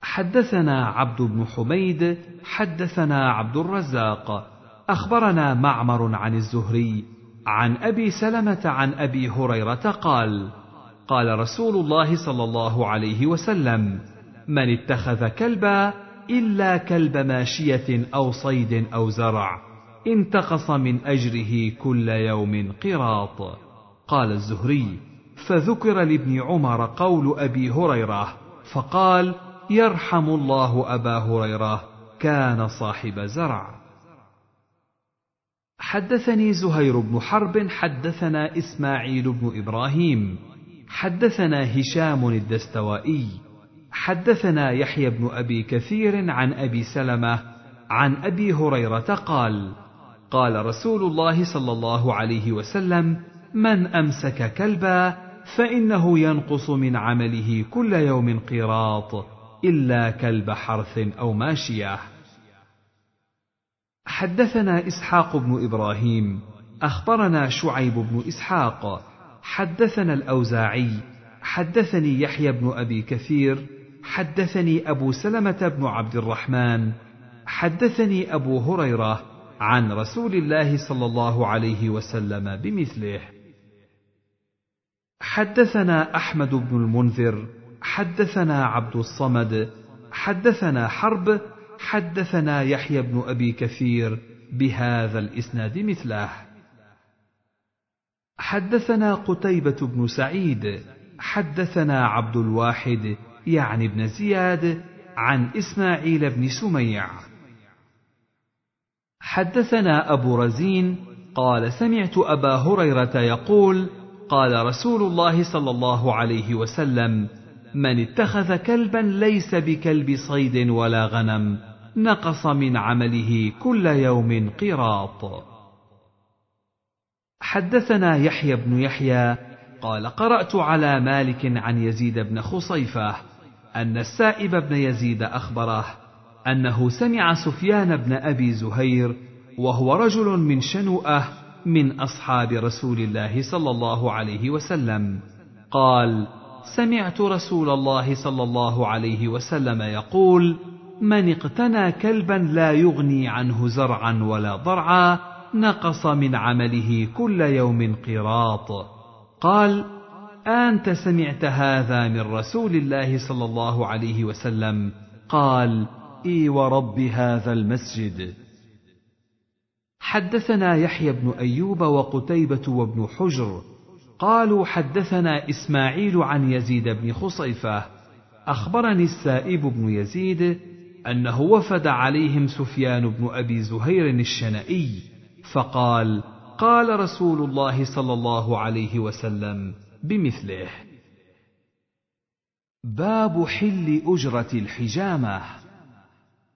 حدثنا عبد بن حميد حدثنا عبد الرزاق. أخبرنا معمر عن الزهري عن أبي سلمة عن أبي هريرة قال قال رسول الله صلى الله عليه وسلم من اتخذ كلبا إلا كلب ماشية أو صيد أو زرع انتقص من أجره كل يوم قراط. قال الزهري فذكر لابن عمر قول أبي هريرة فقال يرحم الله أبا هريرة كان صاحب زرع. حدثني زهير بن حرب حدثنا إسماعيل بن إبراهيم حدثنا هشام الدستوائي حدثنا يحيى بن أبي كثير عن أبي سلمة عن أبي هريرة قال قال رسول الله صلى الله عليه وسلم من أمسك كلبا فإنه ينقص من عمله كل يوم قيراط إلا كلب حرث أو ماشية. حدثنا إسحاق بن إبراهيم أخبرنا شعيب بن إسحاق حدثنا الأوزاعي حدثني يحيى بن أبي كثير حدثني أبو سلمة بن عبد الرحمن حدثني أبو هريرة عن رسول الله صلى الله عليه وسلم بمثله. حدثنا أحمد بن المنذر حدثنا عبد الصمد حدثنا حرب حدثنا يحيى بن أبي كثير بهذا الإسناد مثله. حدثنا قتيبة بن سعيد حدثنا عبد الواحد يعني بن زياد عن إسماعيل بن سميع. حدثنا أبو رزين قال سمعت أبا هريرة يقول قال رسول الله صلى الله عليه وسلم من اتخذ كلبا ليس بكلب صيد ولا غنم نقص من عمله كل يوم قراط. حدثنا يحيى بن يحيى قال قرأت على مالك عن يزيد بن خصيفة أن السائب بن يزيد أخبره أنه سمع سفيان بن أبي زهير وهو رجل من شنوءة من أصحاب رسول الله صلى الله عليه وسلم قال سمعت رسول الله صلى الله عليه وسلم يقول من اقتنى كلبا لا يغني عنه زرعا ولا ضرعا نقص من عمله كل يوم قراط. قال أنت سمعت هذا من رسول الله صلى الله عليه وسلم؟ قال إي ورب هذا المسجد. حدثنا يحيى بن أيوب وقتيبة وابن حجر قالوا حدثنا إسماعيل عن يزيد بن خصيفة. أخبرني السائب بن يزيد أنه وفد عليهم سفيان بن أبي زهير الشنائي فقال قال رسول الله صلى الله عليه وسلم بمثله باب حل أجرة الحجامة.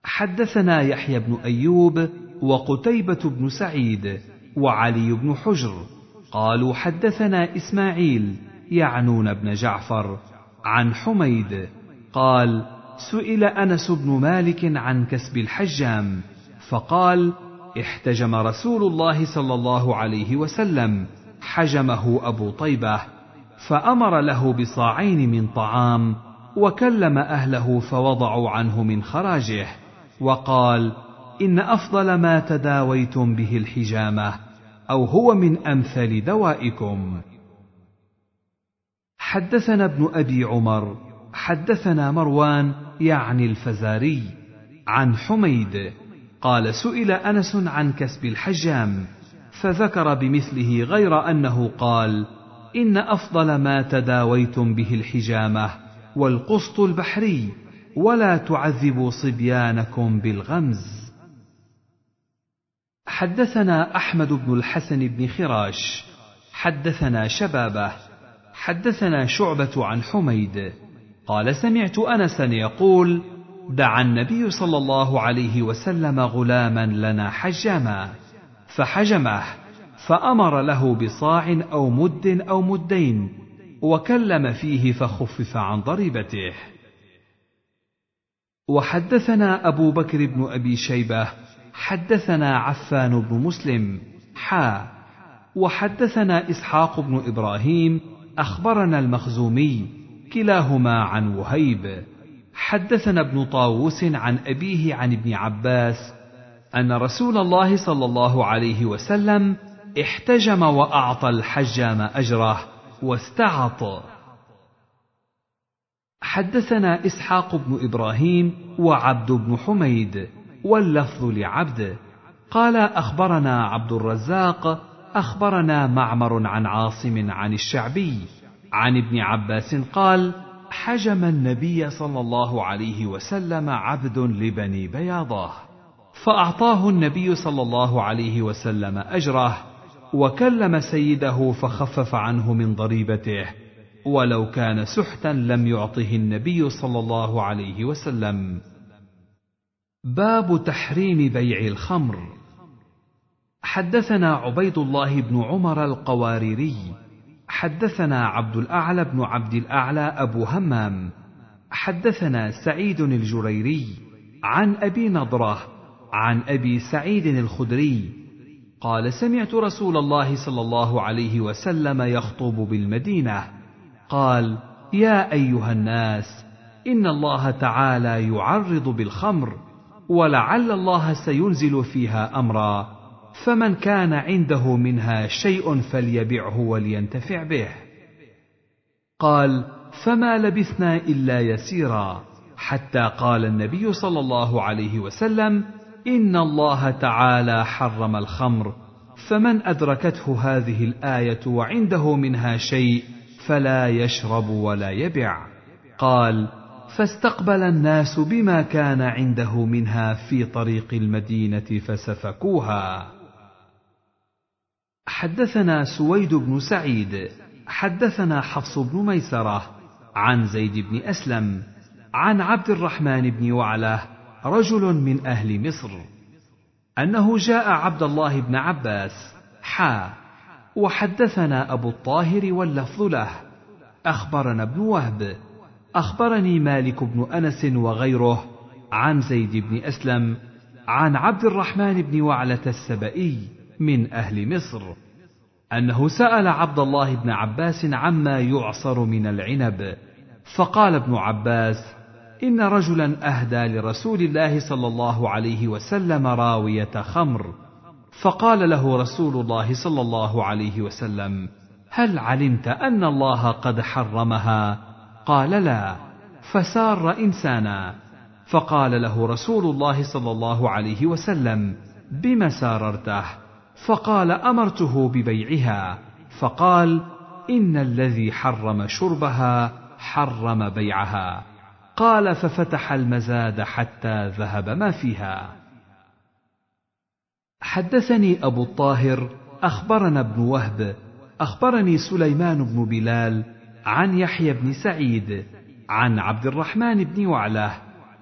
حدثنا يحيى بن أيوب وقتيبة بن سعيد وعلي بن حجر قالوا حدثنا إسماعيل يعنون ابن جعفر عن حميد. قال سئل أنس بن مالك عن كسب الحجام فقال احتجم رسول الله صلى الله عليه وسلم حجمه أبو طيبة فأمر له بصاعين من طعام وكلم أهله فوضعوا عنه من خراجه وقال إن أفضل ما تداويتم به الحجامة. أو هو من امثل دوائكم. حدثنا ابن أبي عمر حدثنا مروان يعني الفزاري عن حميد قال سئل أنس عن كسب الحجام فذكر بمثله غير أنه قال إن أفضل ما تداويتم به الحجامة والقسط البحري ولا تعذبوا صبيانكم بالغمز. حدثنا أحمد بن الحسن بن خراش حدثنا شبابة حدثنا شعبة عن حميد قال سمعت انسا يقول دعا النبي صلى الله عليه وسلم غلاما لنا حجاما فحجمه فأمر له بصاع أو مد أو مدين وكلم فيه فخفف عن ضريبته. وحدثنا أبو بكر بن أبي شيبة حدثنا عفان بن مسلم حا وحدثنا إسحاق بن إبراهيم أخبرنا المخزومي كلاهما عن وهيب. حدثنا ابن طاووس عن أبيه عن ابن عباس أن رسول الله صلى الله عليه وسلم احتجم وأعطى الحجام أجره واستعط. حدثنا إسحاق بن إبراهيم وعبد بن حميد. واللفظ لعبد. قال أخبرنا عبد الرزاق أخبرنا معمر عن عاصم عن الشعبي. عن ابن عباس قال حجم النبي صلى الله عليه وسلم عبد لبني بياضة. فأعطاه النبي صلى الله عليه وسلم أجره وكلم سيده فخفف عنه من ضريبته. ولو كان سحتا لم يعطه النبي صلى الله عليه وسلم. باب تحريم بيع الخمر. حدثنا عبيد الله بن عمر القواريري حدثنا عبد الأعلى بن عبد الأعلى أبو همام حدثنا سعيد الجريري عن أبي نضرة عن أبي سعيد الخدري قال سمعت رسول الله صلى الله عليه وسلم يخطب بالمدينة قال يا أيها الناس إن الله تعالى يعرض بالخمر ولعل الله سينزل فيها أمرا فمن كان عنده منها شيء فليبعه ولينتفع به. قال فما لبثنا إلا يسيرا حتى قال النبي صلى الله عليه وسلم إن الله تعالى حرم الخمر فمن أدركته هذه الآية وعنده منها شيء فلا يشرب ولا يبع. قال فاستقبل الناس بما كان عنده منها في طريق المدينة فسفكوها. حدثنا سويد بن سعيد حدثنا حفص بن ميسرة عن زيد بن أسلم عن عبد الرحمن بن وعلة رجل من أهل مصر أنه جاء عبد الله بن عباس حا وحدثنا أبو الطاهر واللفظ له أخبرنا ابن وهب أخبرني مالك بن أنس وغيره عن زيد بن أسلم عن عبد الرحمن بن وعلة السبئي من أهل مصر أنه سأل عبد الله بن عباس عما يعصر من العنب فقال ابن عباس إن رجلا أهدى لرسول الله صلى الله عليه وسلم راوية خمر فقال له رسول الله صلى الله عليه وسلم هل علمت أن الله قد حرمها؟ قال لا فسار إنسانا. فقال له رسول الله صلى الله عليه وسلم بم ساررته؟ فقال أمرته ببيعها. فقال إن الذي حرم شربها حرم بيعها. قال ففتح المزاد حتى ذهب ما فيها. حدثني أبو الطاهر أخبرنا ابن وهب أخبرني سليمان بن بلال عن يحيى بن سعيد عن عبد الرحمن بن وعله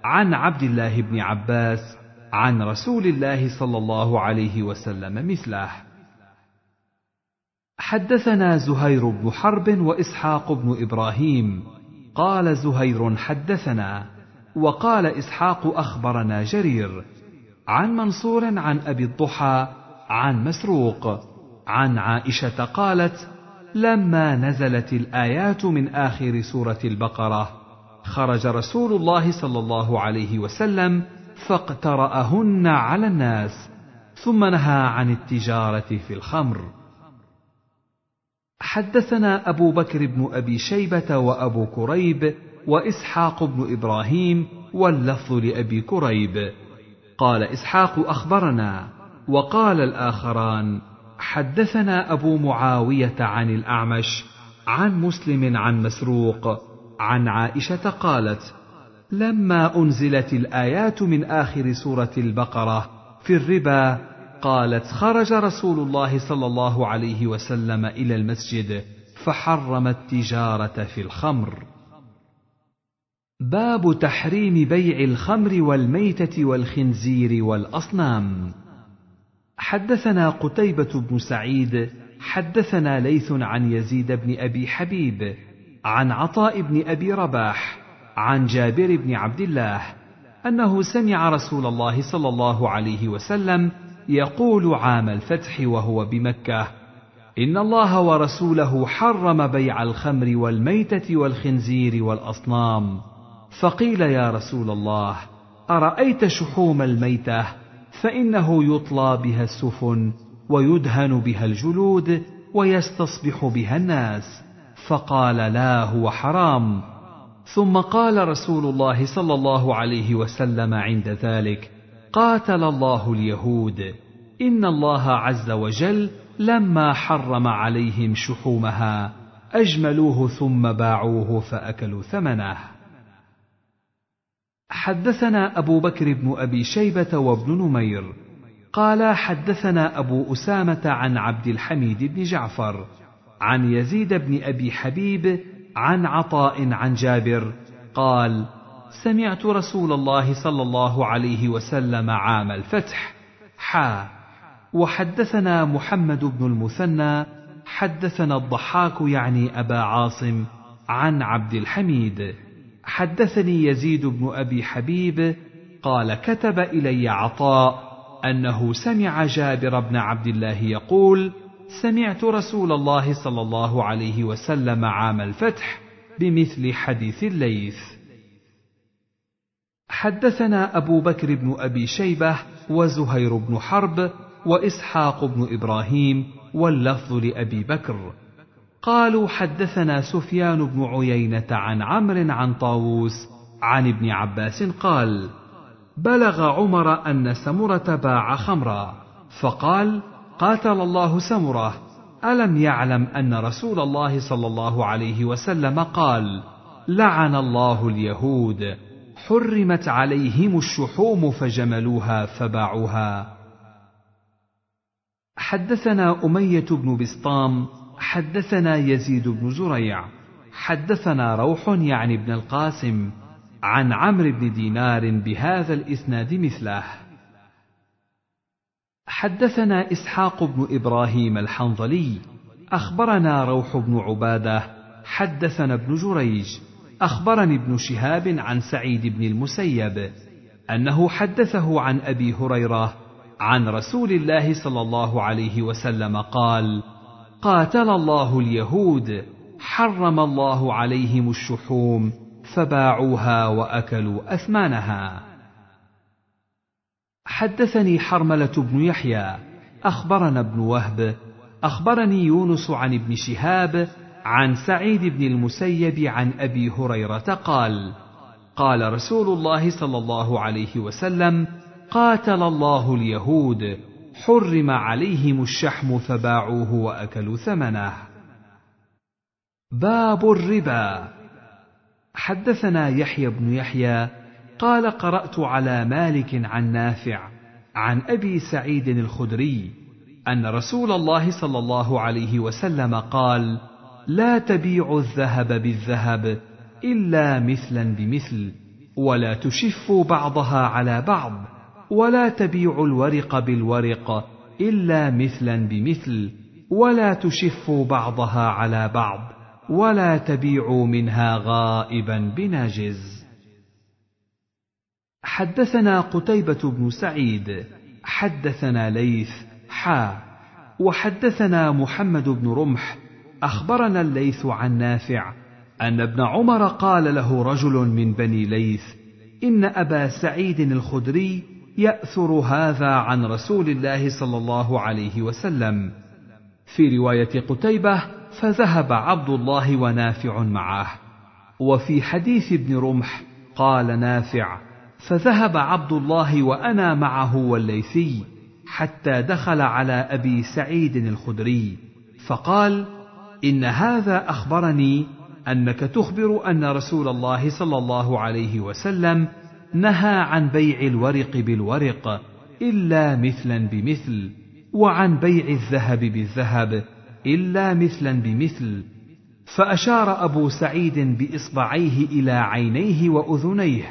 عن عبد الله بن عباس عن رسول الله صلى الله عليه وسلم مثله. حدثنا زهير بن حرب وإسحاق بن إبراهيم. قال زهير حدثنا وقال إسحاق أخبرنا جرير عن منصور عن أبي الضحى عن مسروق عن عائشة قالت لما نزلت الآيات من آخر سورة البقرة خرج رسول الله صلى الله عليه وسلم فاقترأهن على الناس ثم نهى عن التجارة في الخمر. حدثنا أبو بكر بن أبي شيبة وأبو كريب وإسحاق بن إبراهيم واللفظ لأبي كريب. قال إسحاق أخبرنا وقال الآخران حدثنا أبو معاوية عن الأعمش عن مسلم عن مسروق عن عائشة قالت: لما أنزلت الآيات من آخر سورة البقرة في الربا قالت خرج رسول الله صلى الله عليه وسلم إلى المسجد فحرم التجارة في الخمر. باب تحريم بيع الخمر والميتة والخنزير والأصنام. حدثنا قتيبة بن سعيد حدثنا ليث عن يزيد بن أبي حبيب عن عطاء بن أبي رباح عن جابر بن عبد الله أنه سمع رسول الله صلى الله عليه وسلم يقول عام الفتح وهو بمكة إن الله ورسوله حرم بيع الخمر والميتة والخنزير والأصنام. فقيل يا رسول الله أرأيت شحوم الميتة؟ فإنه يطلى بها السفن ويدهن بها الجلود ويستصبح بها الناس. فقال لا هو حرام. ثم قال رسول الله صلى الله عليه وسلم عند ذلك قاتل الله اليهود. إن الله عز وجل لما حرم عليهم شحومها أجملوه ثم باعوه فأكلوا ثمنه. حدثنا أبو بكر بن أبي شيبة وابن نمير. قال حدثنا أبو أسامة عن عبد الحميد بن جعفر عن يزيد بن أبي حبيب عن عطاء عن جابر قال سمعت رسول الله صلى الله عليه وسلم عام الفتح. حا وحدثنا محمد بن المثنى. حدثنا الضحاك يعني أبا عاصم عن عبد الحميد. حدثني يزيد بن أبي حبيب قال كتب إلي عطاء أنه سمع جابر بن عبد الله يقول سمعت رسول الله صلى الله عليه وسلم عام الفتح بمثل حديث الليث. حدثنا أبو بكر بن أبي شيبة وزهير بن حرب وإسحاق بن إبراهيم واللفظ لأبي بكر. قالوا حدثنا سفيان بن عيينة عن عمرو عن طاووس عن ابن عباس قال بلغ عمر أن سمرة باع خمرا فقال قاتل الله سمرة. ألم يعلم أن رسول الله صلى الله عليه وسلم قال لعن الله اليهود. حرمت عليهم الشحوم فجملوها فباعوها. حدثنا أمية بن بسطام حدثنا يزيد بن زريع. حدثنا روح يعني ابن القاسم عن عمرو بن دينار بهذا الإسناد مثله. حدثنا إسحاق بن إبراهيم الحنظلي. أخبرنا روح بن عبادة. حدثنا ابن جريج. أخبرني ابن شهاب عن سعيد بن المسيب أنه حدثه عن أبي هريرة عن رسول الله صلى الله عليه وسلم قال قاتل الله اليهود حرم الله عليهم الشحوم فباعوها وأكلوا أثمانها. حدثني حرملة بن يحيى أخبرنا ابن وهب أخبرني يونس عن ابن شهاب عن سعيد بن المسيب عن أبي هريرة قال قال رسول الله صلى الله عليه وسلم قاتل الله اليهود حرم عليهم الشحم فباعوه وأكلوا ثمنه. باب الربا. حدثنا يحيى بن يحيى قال قرأت على مالك عن نافع عن أبي سعيد الخدري أن رسول الله صلى الله عليه وسلم قال لا تبيعوا الذهب بالذهب إلا مثلا بمثل ولا تشفوا بعضها على بعض ولا تبيعوا الورق بالورق إلا مثلا بمثل ولا تشفوا بعضها على بعض ولا تبيعوا منها غائبا بناجز. حدثنا قتيبة بن سعيد حدثنا ليث حا وحدثنا محمد بن رمح أخبرنا الليث عن نافع أن ابن عمر قال له رجل من بني ليث إن أبا سعيد الخدري يأثر هذا عن رسول الله صلى الله عليه وسلم. في رواية قتيبة فذهب عبد الله ونافع معه. وفي حديث ابن رمح قال نافع فذهب عبد الله وأنا معه والليثي حتى دخل على أبي سعيد الخدري فقال إن هذا أخبرني أنك تخبر أن رسول الله صلى الله عليه وسلم نهى عن بيع الورق بالورق إلا مثلا بمثل وعن بيع الذهب بالذهب إلا مثلا بمثل. فأشار أبو سعيد بإصبعيه إلى عينيه وأذنيه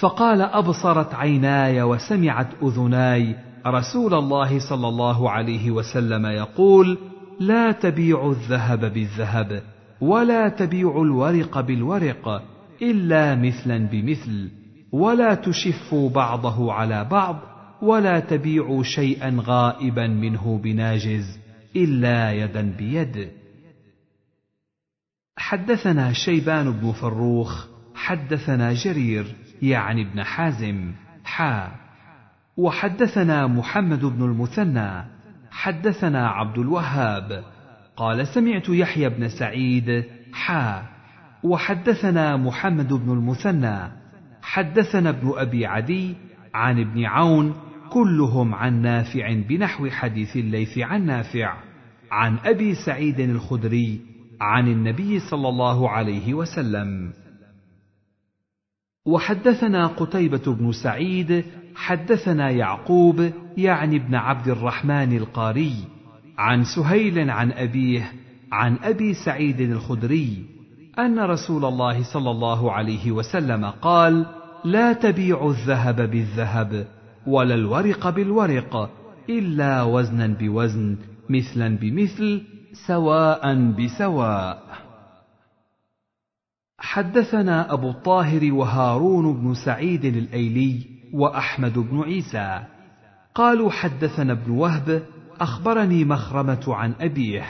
فقال أبصرت عيناي وسمعت أذناي. رسول الله صلى الله عليه وسلم يقول لا تبيعوا الذهب بالذهب ولا تبيعوا الورق بالورق إلا مثلا بمثل. ولا تشفوا بعضه على بعض ولا تبيعوا شيئا غائبا منه بناجز إلا يدا بيد. حدثنا شيبان بن فروخ حدثنا جرير يعني ابن حازم حا. وحدثنا محمد بن المثنى حدثنا عبد الوهاب قال سمعت يحيى بن سعيد حا. وحدثنا محمد بن المثنى حدثنا ابن أبي عدي عن ابن عون كلهم عن نافع بنحو حديث الليث عن نافع عن أبي سعيد الخدري عن النبي صلى الله عليه وسلم. وحدثنا قتيبة بن سعيد حدثنا يعقوب يعني ابن عبد الرحمن القاري عن سهيل عن أبيه عن أبي سعيد الخدري أن رسول الله صلى الله عليه وسلم قال: لا تبيعوا الذهب بالذهب ولا الورق بالورق إلا وزنا بوزن مثلا بمثل سواء بسواء. حدثنا أبو الطاهر وهارون بن سعيد الأيلي وأحمد بن عيسى. قالوا حدثنا ابن وهب أخبرني مخرمة عن أبيه.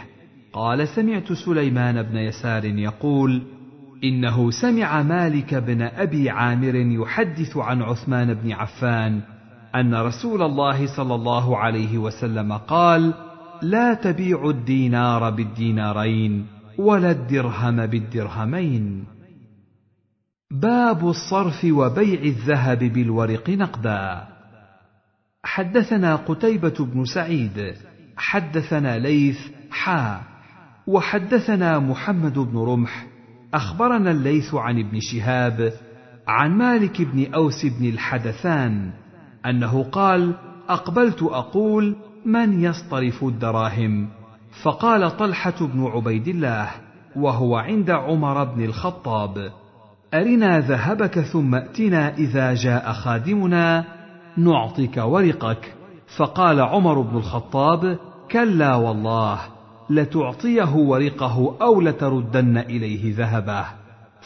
قال سمعت سليمان بن يسار يقول إنه سمع مالك بن أبي عامر يحدث عن عثمان بن عفان أن رسول الله صلى الله عليه وسلم قال: لا تبيعوا الدينار بالدينارين ولا الدرهم بالدرهمين. باب الصرف وبيع الذهب بالورق نقدا. حدثنا قتيبة بن سعيد حدثنا ليث حا وحدثنا محمد بن رمح أخبرنا الليث عن ابن شهاب عن مالك بن أوس بن الحدثان أنه قال أقبلت أقول من يصطرف الدراهم؟ فقال طلحة بن عبيد الله وهو عند عمر بن الخطاب أرنا ذهبك ثم ائتنا إذا جاء خادمنا نعطيك ورقك. فقال عمر بن الخطاب كلا والله. لتعطيه ورقه أو لتردن إليه ذهبه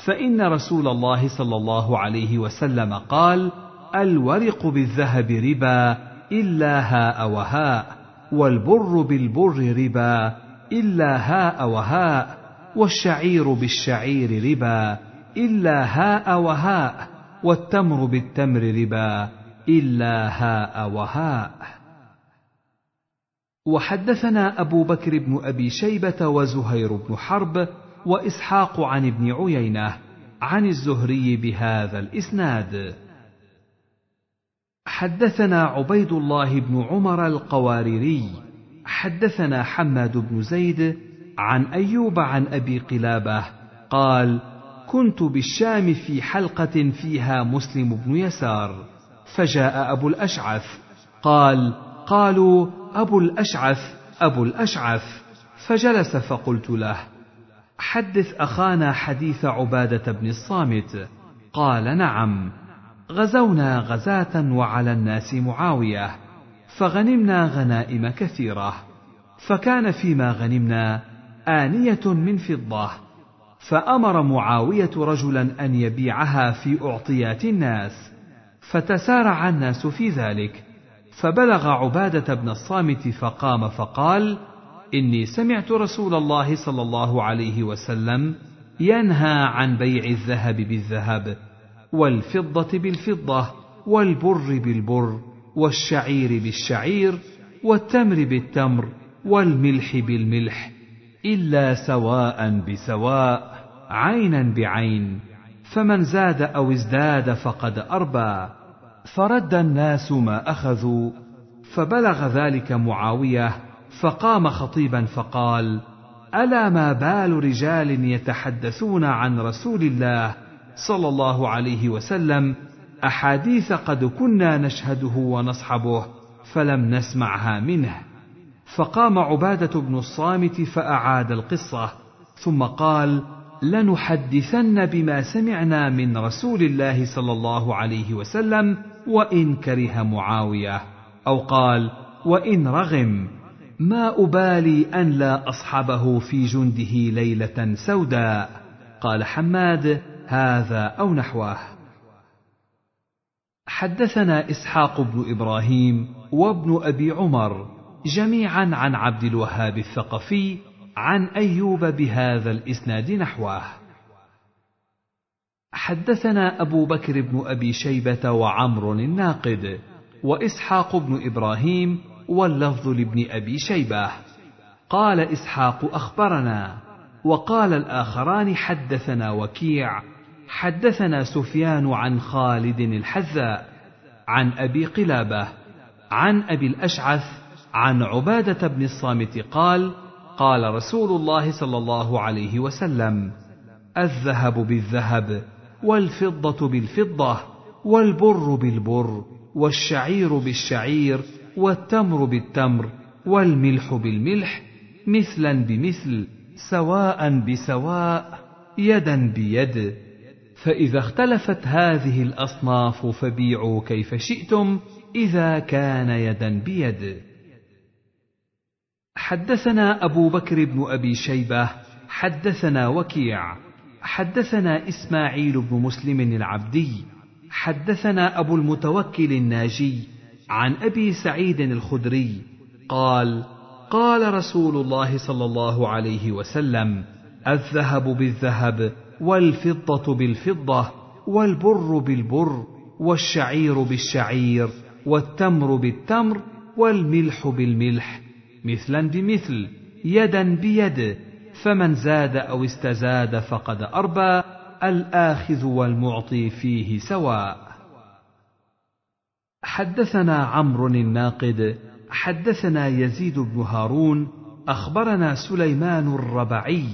فإن رسول الله صلى الله عليه وسلم قال الورق بالذهب ربا إلا هاء وهاء والبر بالبر ربا إلا هاء وهاء والشعير بالشعير ربا إلا هاء وهاء والتمر بالتمر ربا إلا هاء وهاء. وحدثنا أبو بكر بن أبي شيبة وزهير بن حرب وإسحاق عن ابن عيينة عن الزهري بهذا الإسناد. حدثنا عبيد الله بن عمر القواريري حدثنا حماد بن زيد عن أيوب عن أبي قلابة قال: كنت بالشام في حلقة فيها مسلم بن يسار، فجاء أبو الأشعث قال: قالوا أبو الأشعث أبو الأشعث. فجلس فقلت له حدث أخانا حديث عبادة بن الصامت. قال نعم غزونا غزاة وعلى الناس معاوية فغنمنا غنائم كثيرة فكان فيما غنمنا آنية من فضة فأمر معاوية رجلا أن يبيعها في أعطيات الناس فتسارع الناس في ذلك فبلغ عبادة بن الصامت فقام فقال: إني سمعت رسول الله صلى الله عليه وسلم ينهى عن بيع الذهب بالذهب، والفضة بالفضة، والبر بالبر، والشعير بالشعير، والتمر بالتمر، والملح بالملح، إلا سواء بسواء، عينا بعين، فمن زاد أو ازداد فقد أربى. فرد الناس ما أخذوا فبلغ ذلك معاوية فقام خطيبا فقال ألا ما بال رجال يتحدثون عن رسول الله صلى الله عليه وسلم؟ أحاديث قد كنا نشهده ونصحبه فلم نسمعها منه. فقام عبادة بن الصامت فأعاد القصة ثم قال لنحدثن بما سمعنا من رسول الله صلى الله عليه وسلم وإن كره معاوية أو قال وإن رغم ما أبالي أن لا أصحبه في جنده ليلة سوداء قال حماد هذا أو نحوه. حدثنا إسحاق بن إبراهيم وابن أبي عمر جميعا عن عبد الوهاب الثقفي عن أيوب بهذا الإسناد نحوه. حدثنا أبو بكر بن أبي شيبة وعمر الناقد وإسحاق بن إبراهيم واللفظ لابن أبي شيبة. قال إسحاق أخبرنا وقال الآخران حدثنا وكيع حدثنا سفيان عن خالد الحذاء عن أبي قلابة عن أبي الأشعث عن عبادة بن الصامت قال قال رسول الله صلى الله عليه وسلم الذهب بالذهب. والفضة بالفضة والبر بالبر والشعير بالشعير والتمر بالتمر والملح بالملح مثلا بمثل سواء بسواء يدا بيد. فإذا اختلفت هذه الأصناف فبيعوا كيف شئتم إذا كان يدا بيد. حدثنا أبو بكر بن أبي شيبة حدثنا وكيع حدثنا إسماعيل بن مسلم العبدي حدثنا أبو المتوكل الناجي عن أبي سعيد الخدري قال قال رسول الله صلى الله عليه وسلم الذهب بالذهب والفضة بالفضة والبر بالبر والشعير بالشعير والتمر بالتمر والملح بالملح مثلا بمثل يدا بيد فمن زاد أو استزاد فقد أربى الآخذ والمعطي فيه سواء. حدثنا عمرو الناقد حدثنا يزيد بن هارون أخبرنا سليمان الربعي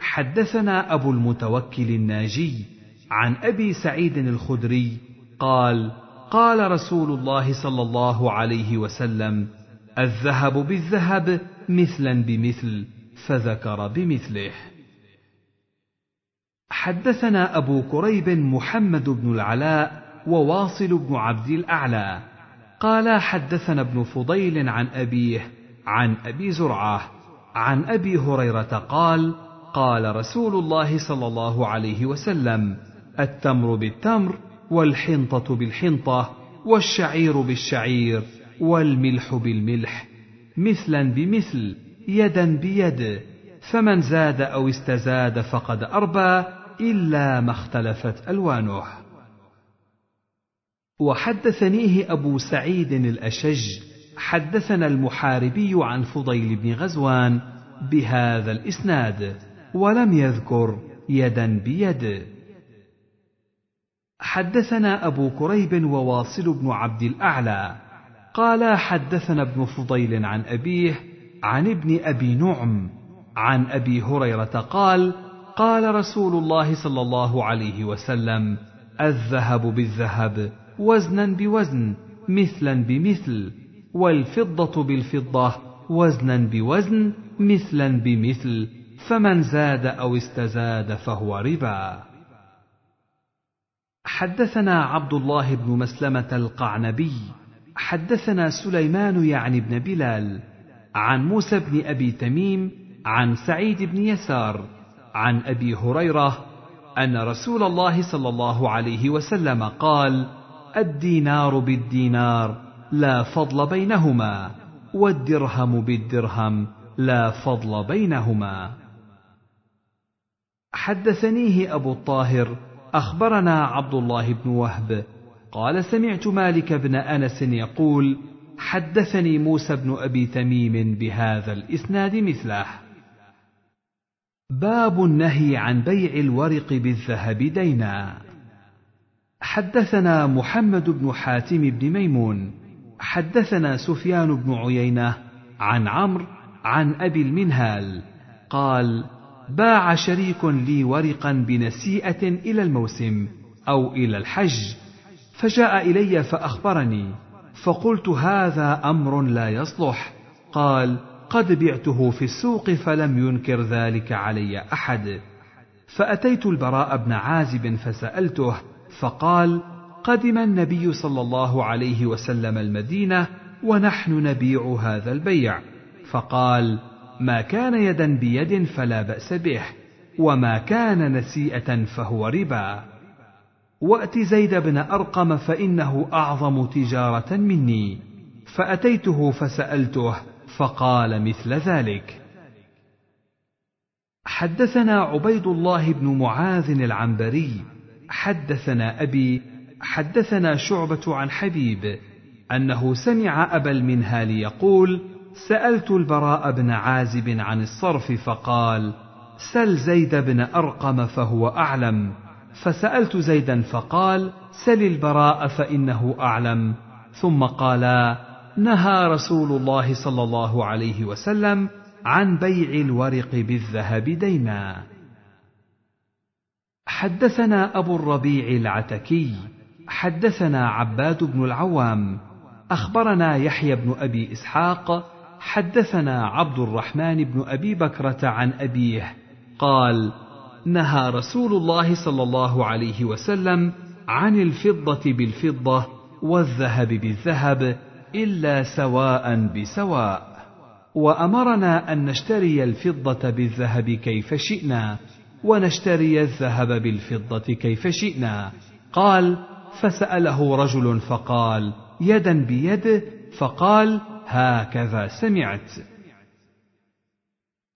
حدثنا أبو المتوكل الناجي عن أبي سعيد الخدري قال قال رسول الله صلى الله عليه وسلم الذهب بالذهب مثلا بمثل فذكر بمثله. حدثنا أبو كريب محمد بن العلاء وواصل بن عبد الأعلى. قال حدثنا ابن فضيل عن أبيه عن أبي زرعة عن أبي هريرة قال قال رسول الله صلى الله عليه وسلم التمر بالتمر والحنطة بالحنطة والشعير بالشعير والملح بالملح مثلا بمثل يدا بيد فمن زاد أو استزاد فقد أربى إلا ما اختلفت ألوانه. وحدثنيه أبو سعيد الأشج حدثنا المحاربي عن فضيل بن غزوان بهذا الإسناد ولم يذكر يدا بيد. حدثنا أبو كريب وواصل بن عبد الأعلى قال حدثنا ابن فضيل عن أبيه عن ابن أبي نعم عن أبي هريرة قال قال رسول الله صلى الله عليه وسلم الذهب بالذهب وزنا بوزن مثلا بمثل والفضة بالفضة وزنا بوزن مثلا بمثل فمن زاد أو استزاد فهو ربا. حدثنا عبد الله بن مسلمة القعنبي حدثنا سليمان يعني بن بلال عن موسى بن أبي تميم عن سعيد بن يسار عن أبي هريرة أن رسول الله صلى الله عليه وسلم قال الدينار بالدينار لا فضل بينهما والدرهم بالدرهم لا فضل بينهما. حدثنيه أبو الطاهر أخبرنا عبد الله بن وهب قال سمعت مالك بن أنس يقول حدثني موسى بن أبي تميم بهذا الإسناد مثله. باب النهي عن بيع الورق بالذهب دينا. حدثنا محمد بن حاتم بن ميمون. حدثنا سفيان بن عيينة عن عمرو عن أبي المنهال. قال باع شريك لي ورقا بنسيئة إلى الموسم أو إلى الحج فجاء إلي فأخبرني. فقلت هذا أمر لا يصلح. قال قد بعته في السوق فلم ينكر ذلك علي أحد. فأتيت البراء بن عازب فسألته فقال قدم النبي صلى الله عليه وسلم المدينة ونحن نبيع هذا البيع. فقال ما كان يدا بيد فلا بأس به وما كان نسيئة فهو ربا. وأت زيد بن أرقم فإنه أعظم تجارة مني. فأتيته فسألته فقال مثل ذلك. حدثنا عبيد الله بن معاذ العنبري حدثنا أبي حدثنا شعبة عن حبيب أنه سمع أبا المنهال يقول سألت البراء بن عازب عن الصرف فقال سل زيد بن أرقم فهو أعلم. فسألت زيدا فقال سل البراء فإنه أعلم. ثم قالا نهى رسول الله صلى الله عليه وسلم عن بيع الورق بالذهب دينا حدثنا أبو الربيع العتكي حدثنا عباد بن العوام أخبرنا يحيى بن أبي إسحاق حدثنا عبد الرحمن بن أبي بكرة عن أبيه قال نهى رسول الله صلى الله عليه وسلم عن الفضة بالفضة والذهب بالذهب إلا سواء بسواء. وأمرنا أن نشتري الفضة بالذهب كيف شئنا ونشتري الذهب بالفضة كيف شئنا. قال فسأله رجل فقال يدا بيد؟ فقال هكذا سمعت.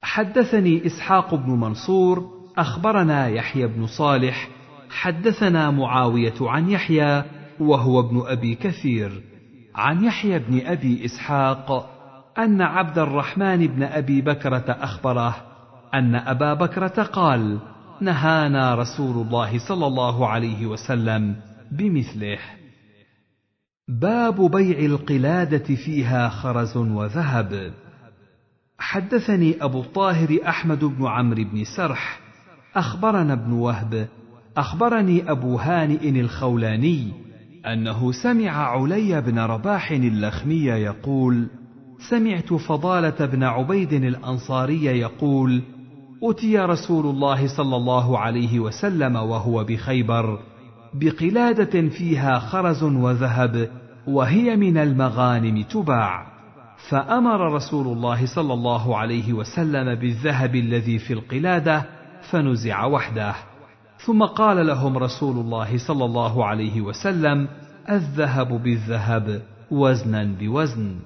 حدثني إسحاق بن منصور أخبرنا يحيى بن صالح حدثنا معاوية عن يحيى وهو ابن أبي كثير. عن يحيى بن أبي إسحاق أن عبد الرحمن بن أبي بكرة أخبره أن أبا بكرة قال نهانا رسول الله صلى الله عليه وسلم بمثله. باب بيع القلادة فيها خرز وذهب. حدثني أبو الطاهر أحمد بن عمرو بن سرح أخبرنا ابن وهب أخبرني أبو هانئ الخولاني أنه سمع علي بن رباح اللخمي يقول سمعت فضالة بن عبيد الأنصاري يقول أتي رسول الله صلى الله عليه وسلم وهو بخيبر بقلادة فيها خرز وذهب وهي من المغانم تباع. فأمر رسول الله صلى الله عليه وسلم بالذهب الذي في القلادة فنزع وحده. ثم قال لهم رسول الله صلى الله عليه وسلم الذهب بالذهب وزنا بوزن.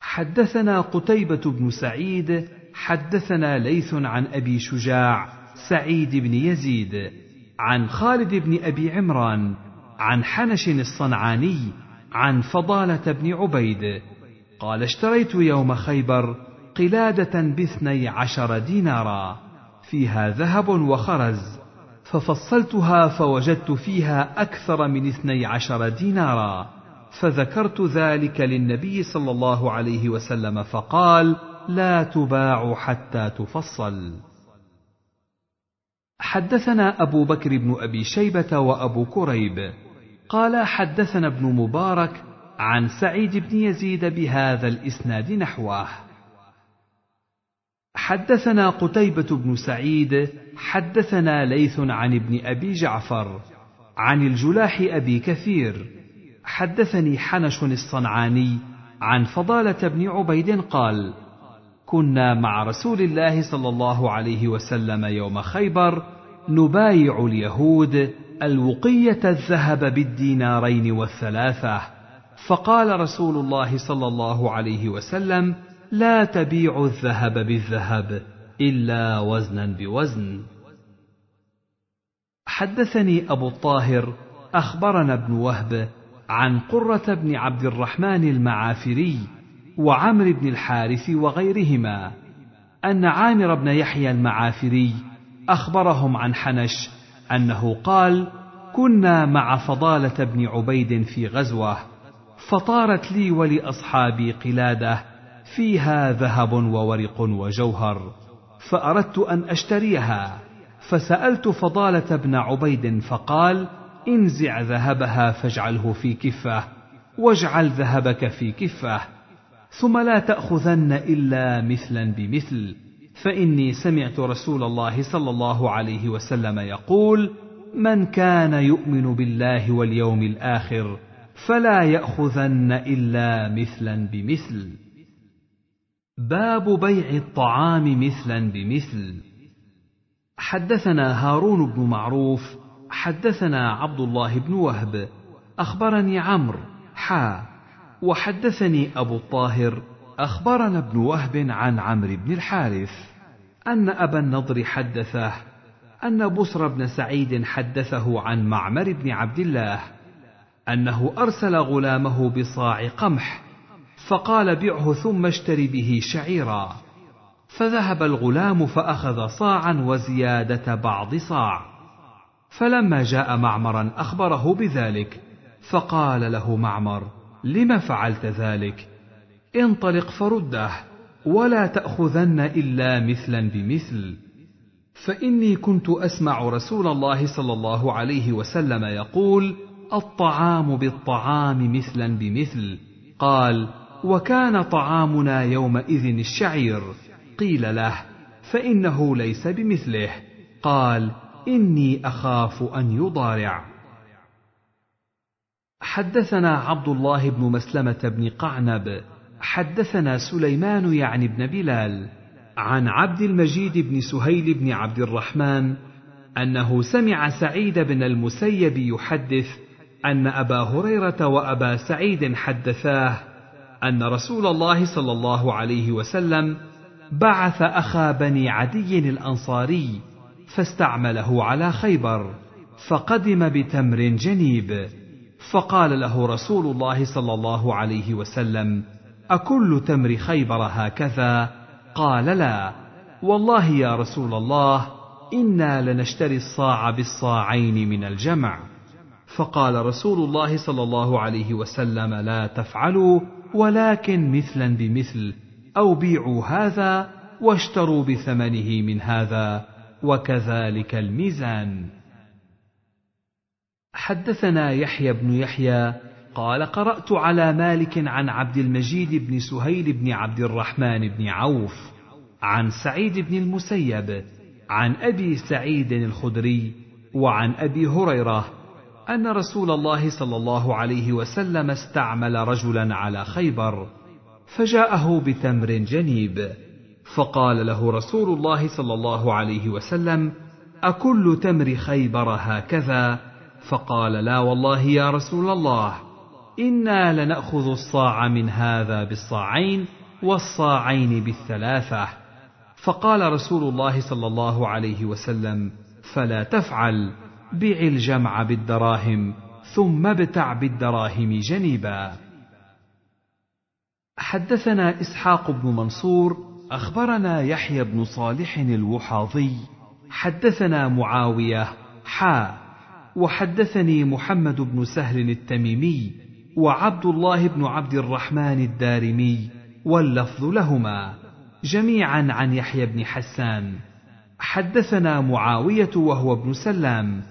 حدثنا قتيبة بن سعيد حدثنا ليث عن أبي شجاع سعيد بن يزيد عن خالد بن أبي عمران عن حنش الصنعاني عن فضالة بن عبيد. قال اشتريت يوم خيبر قلادة باثني عشر دينارا. فيها ذهب وخرز. ففصلتها فوجدت فيها أكثر من اثني عشر دينارا. فذكرت ذلك للنبي صلى الله عليه وسلم فقال لا تباع حتى تفصل. حدثنا أبو بكر بن أبي شيبة وأبو كريب. قال حدثنا ابن مبارك عن سعيد بن يزيد بهذا الإسناد نحوه. حدثنا قتيبة بن سعيد حدثنا ليث عن ابن أبي جعفر عن الجلاح أبي كثير. حدثني حنش الصنعاني عن فضالة بن عبيد قال كنا مع رسول الله صلى الله عليه وسلم يوم خيبر نبايع اليهود الوقية الذهب بالدينارين والثلاثة فقال رسول الله صلى الله عليه وسلم لا تبيع الذهب بالذهب إلا وزنا بوزن. حدثني أبو الطاهر أخبرنا ابن وهب عن قرة بن عبد الرحمن المعافري وعمر بن الحارث وغيرهما أن عامر بن يحيى المعافري أخبرهم عن حنش أنه قال كنا مع فضالة بن عبيد في غزوة فطارت لي ولأصحابي قلادة فيها ذهب وورق وجوهر فأردت أن أشتريها فسألت فضالة بن عبيد فقال انزع ذهبها فاجعله في كفة واجعل ذهبك في كفة ثم لا تأخذن إلا مثلا بمثل فإني سمعت رسول الله صلى الله عليه وسلم يقول من كان يؤمن بالله واليوم الآخر فلا يأخذن إلا مثلا بمثل. باب بيع الطعام مثلا بمثل. حدثنا هارون بن معروف حدثنا عبد الله بن وهب أخبرني عمرو حا وحدثني أبو الطاهر أخبرنا ابن وهب عن عمرو بن الحارث أن أبا النضر حدثه أن بصر بن سعيد حدثه عن معمر بن عبد الله أنه أرسل غلامه بصاع قمح فقال بعه ثم اشتر به شعيرا. فذهب الغلام فأخذ صاعا وزيادة بعض صاع. فلما جاء معمرا أخبره بذلك فقال له معمر لم فعلت ذلك؟ انطلق فرده ولا تأخذن إلا مثلا بمثل. فإني كنت أسمع رسول الله صلى الله عليه وسلم يقول الطعام بالطعام مثلا بمثل. قال وكان طعامنا يومئذ الشعير. قيل له فإنه ليس بمثله. قال إني أخاف أن يضارع. حدثنا عبد الله بن مسلمة بن قعنب. حدثنا سليمان يعني بن بلال. عن عبد المجيد بن سهيل بن عبد الرحمن أنه سمع سعيد بن المسيب يحدث أن أبا هريرة وأبا سعيد حدثاه أن رسول الله صلى الله عليه وسلم بعث أخا بني عدي الأنصاري فاستعمله على خيبر فقدم بتمر جنيب. فقال له رسول الله صلى الله عليه وسلم أكل تمر خيبر هكذا؟ قال لا. والله يا رسول الله إنا لنشتري الصاع بالصاعين من الجمع. فقال رسول الله صلى الله عليه وسلم لا تفعلوا. ولكن مثلا بمثل أو بيعوا هذا واشتروا بثمنه من هذا وكذلك الميزان. حدثنا يحيى بن يحيى قال قرأت على مالك عن عبد المجيد بن سهيل بن عبد الرحمن بن عوف عن سعيد بن المسيب عن أبي سعيد الخدري وعن أبي هريرة أن رسول الله صلى الله عليه وسلم استعمل رجلا على خيبر فجاءه بتمر جنيب فقال له رسول الله صلى الله عليه وسلم أكل تمر خيبر هكذا؟ فقال لا والله يا رسول الله إنا لنأخذ الصاع من هذا بالصاعين والصاعين بالثلاثة. فقال رسول الله صلى الله عليه وسلم فلا تفعل. بع الجمع بالدراهم ثم ابتع بالدراهم جنيبا. حدثنا إسحاق بن منصور أخبرنا يحيى بن صالح الوحاضي حدثنا معاوية حا وحدثني محمد بن سهل التميمي وعبد الله بن عبد الرحمن الدارمي واللفظ لهما. جميعا عن يحيى بن حسان. حدثنا معاوية وهو ابن سلام.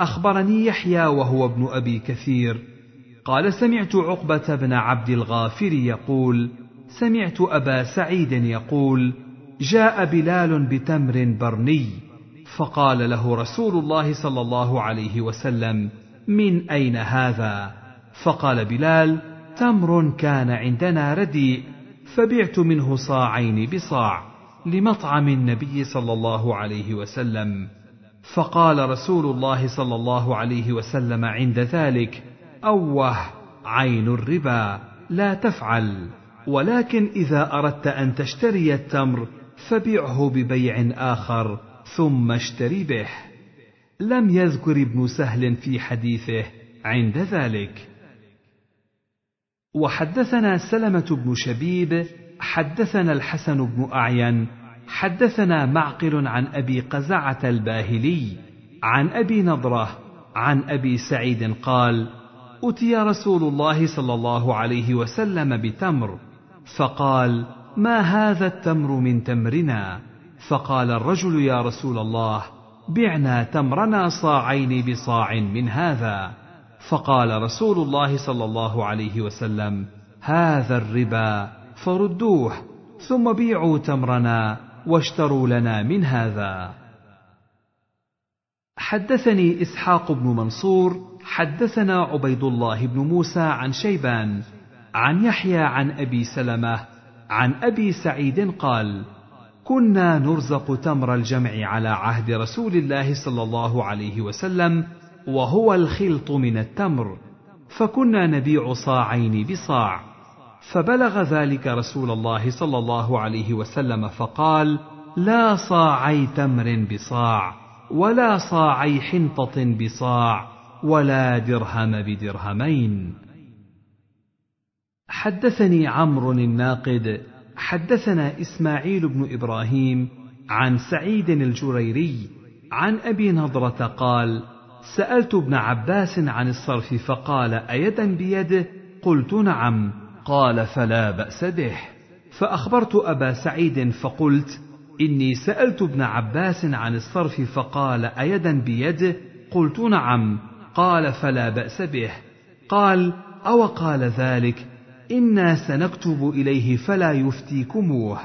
أخبرني يحيى وهو ابن أبي كثير. قال سمعت عقبة بن عبد الغافر يقول سمعت أبا سعيد يقول جاء بلال بتمر برني فقال له رسول الله صلى الله عليه وسلم من أين هذا؟ فقال بلال تمر كان عندنا رديء فبعت منه صاعين بصاع لمطعم النبي صلى الله عليه وسلم. فقال رسول الله صلى الله عليه وسلم عند ذلك أوه عين الربا لا تفعل. ولكن إذا أردت أن تشتري التمر فبعه ببيع آخر ثم اشتري به. لم يذكر ابن سهل في حديثه عند ذلك. وحدثنا سلمة بن شبيب حدثنا الحسن بن أعين حدثنا معقل عن أبي قزعة الباهلي عن أبي نضرة عن أبي سعيد قال أتي رسول الله صلى الله عليه وسلم بتمر فقال ما هذا التمر من تمرنا؟ فقال الرجل يا رسول الله بعنا تمرنا صاعين بصاع من هذا. فقال رسول الله صلى الله عليه وسلم هذا الربا فردوه ثم بيعوا تمرنا. واشتروا لنا من هذا. حدثني إسحاق بن منصور حدثنا عبيد الله بن موسى عن شيبان عن يحيى عن أبي سلمة عن أبي سعيد قال كنا نرزق تمر الجمع على عهد رسول الله صلى الله عليه وسلم وهو الخلط من التمر فكنا نبيع صاعين بصاع فبلغ ذلك رسول الله صلى الله عليه وسلم فقال لا صاعي تمر بصاع ولا صاعي حنطة بصاع ولا درهم بدرهمين. حدثني عمرو الناقد حدثنا إسماعيل بن إبراهيم عن سعيد الجريري عن أبي نضرة قال سألت ابن عباس عن الصرف فقال ايدا بيده؟ قلت نعم. قال فلا بأس به. فأخبرت أبا سعيد فقلت إني سألت ابن عباس عن الصرف فقال أيدا بيده؟ قلت نعم. قال فلا بأس به. قال أو قال ذلك؟ إنا سنكتب إليه فلا يفتيكموه.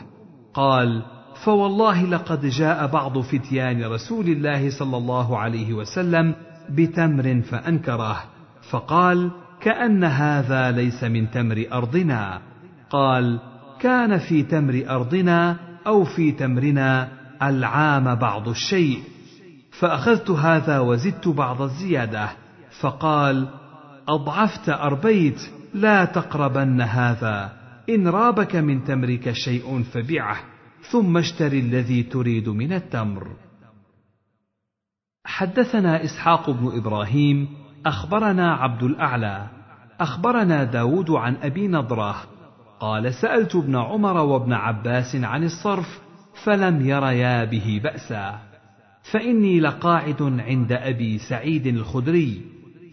قال فوالله لقد جاء بعض فتيان رسول الله صلى الله عليه وسلم بتمر فأنكره. فقال كأن هذا ليس من تمر أرضنا. قال كان في تمر أرضنا أو في تمرنا العام بعض الشيء. فأخذت هذا وزدت بعض الزيادة. فقال أضعفت أربيت لا تقربن هذا. إن رابك من تمرك شيء فبعه ثم اشتر الذي تريد من التمر. حدثنا إسحاق بن إبراهيم أخبرنا عبد الأعلى أخبرنا داود عن أبي نضرة قال سألت ابن عمر وابن عباس عن الصرف فلم يريا به بأسا فإني لقاعد عند أبي سعيد الخدري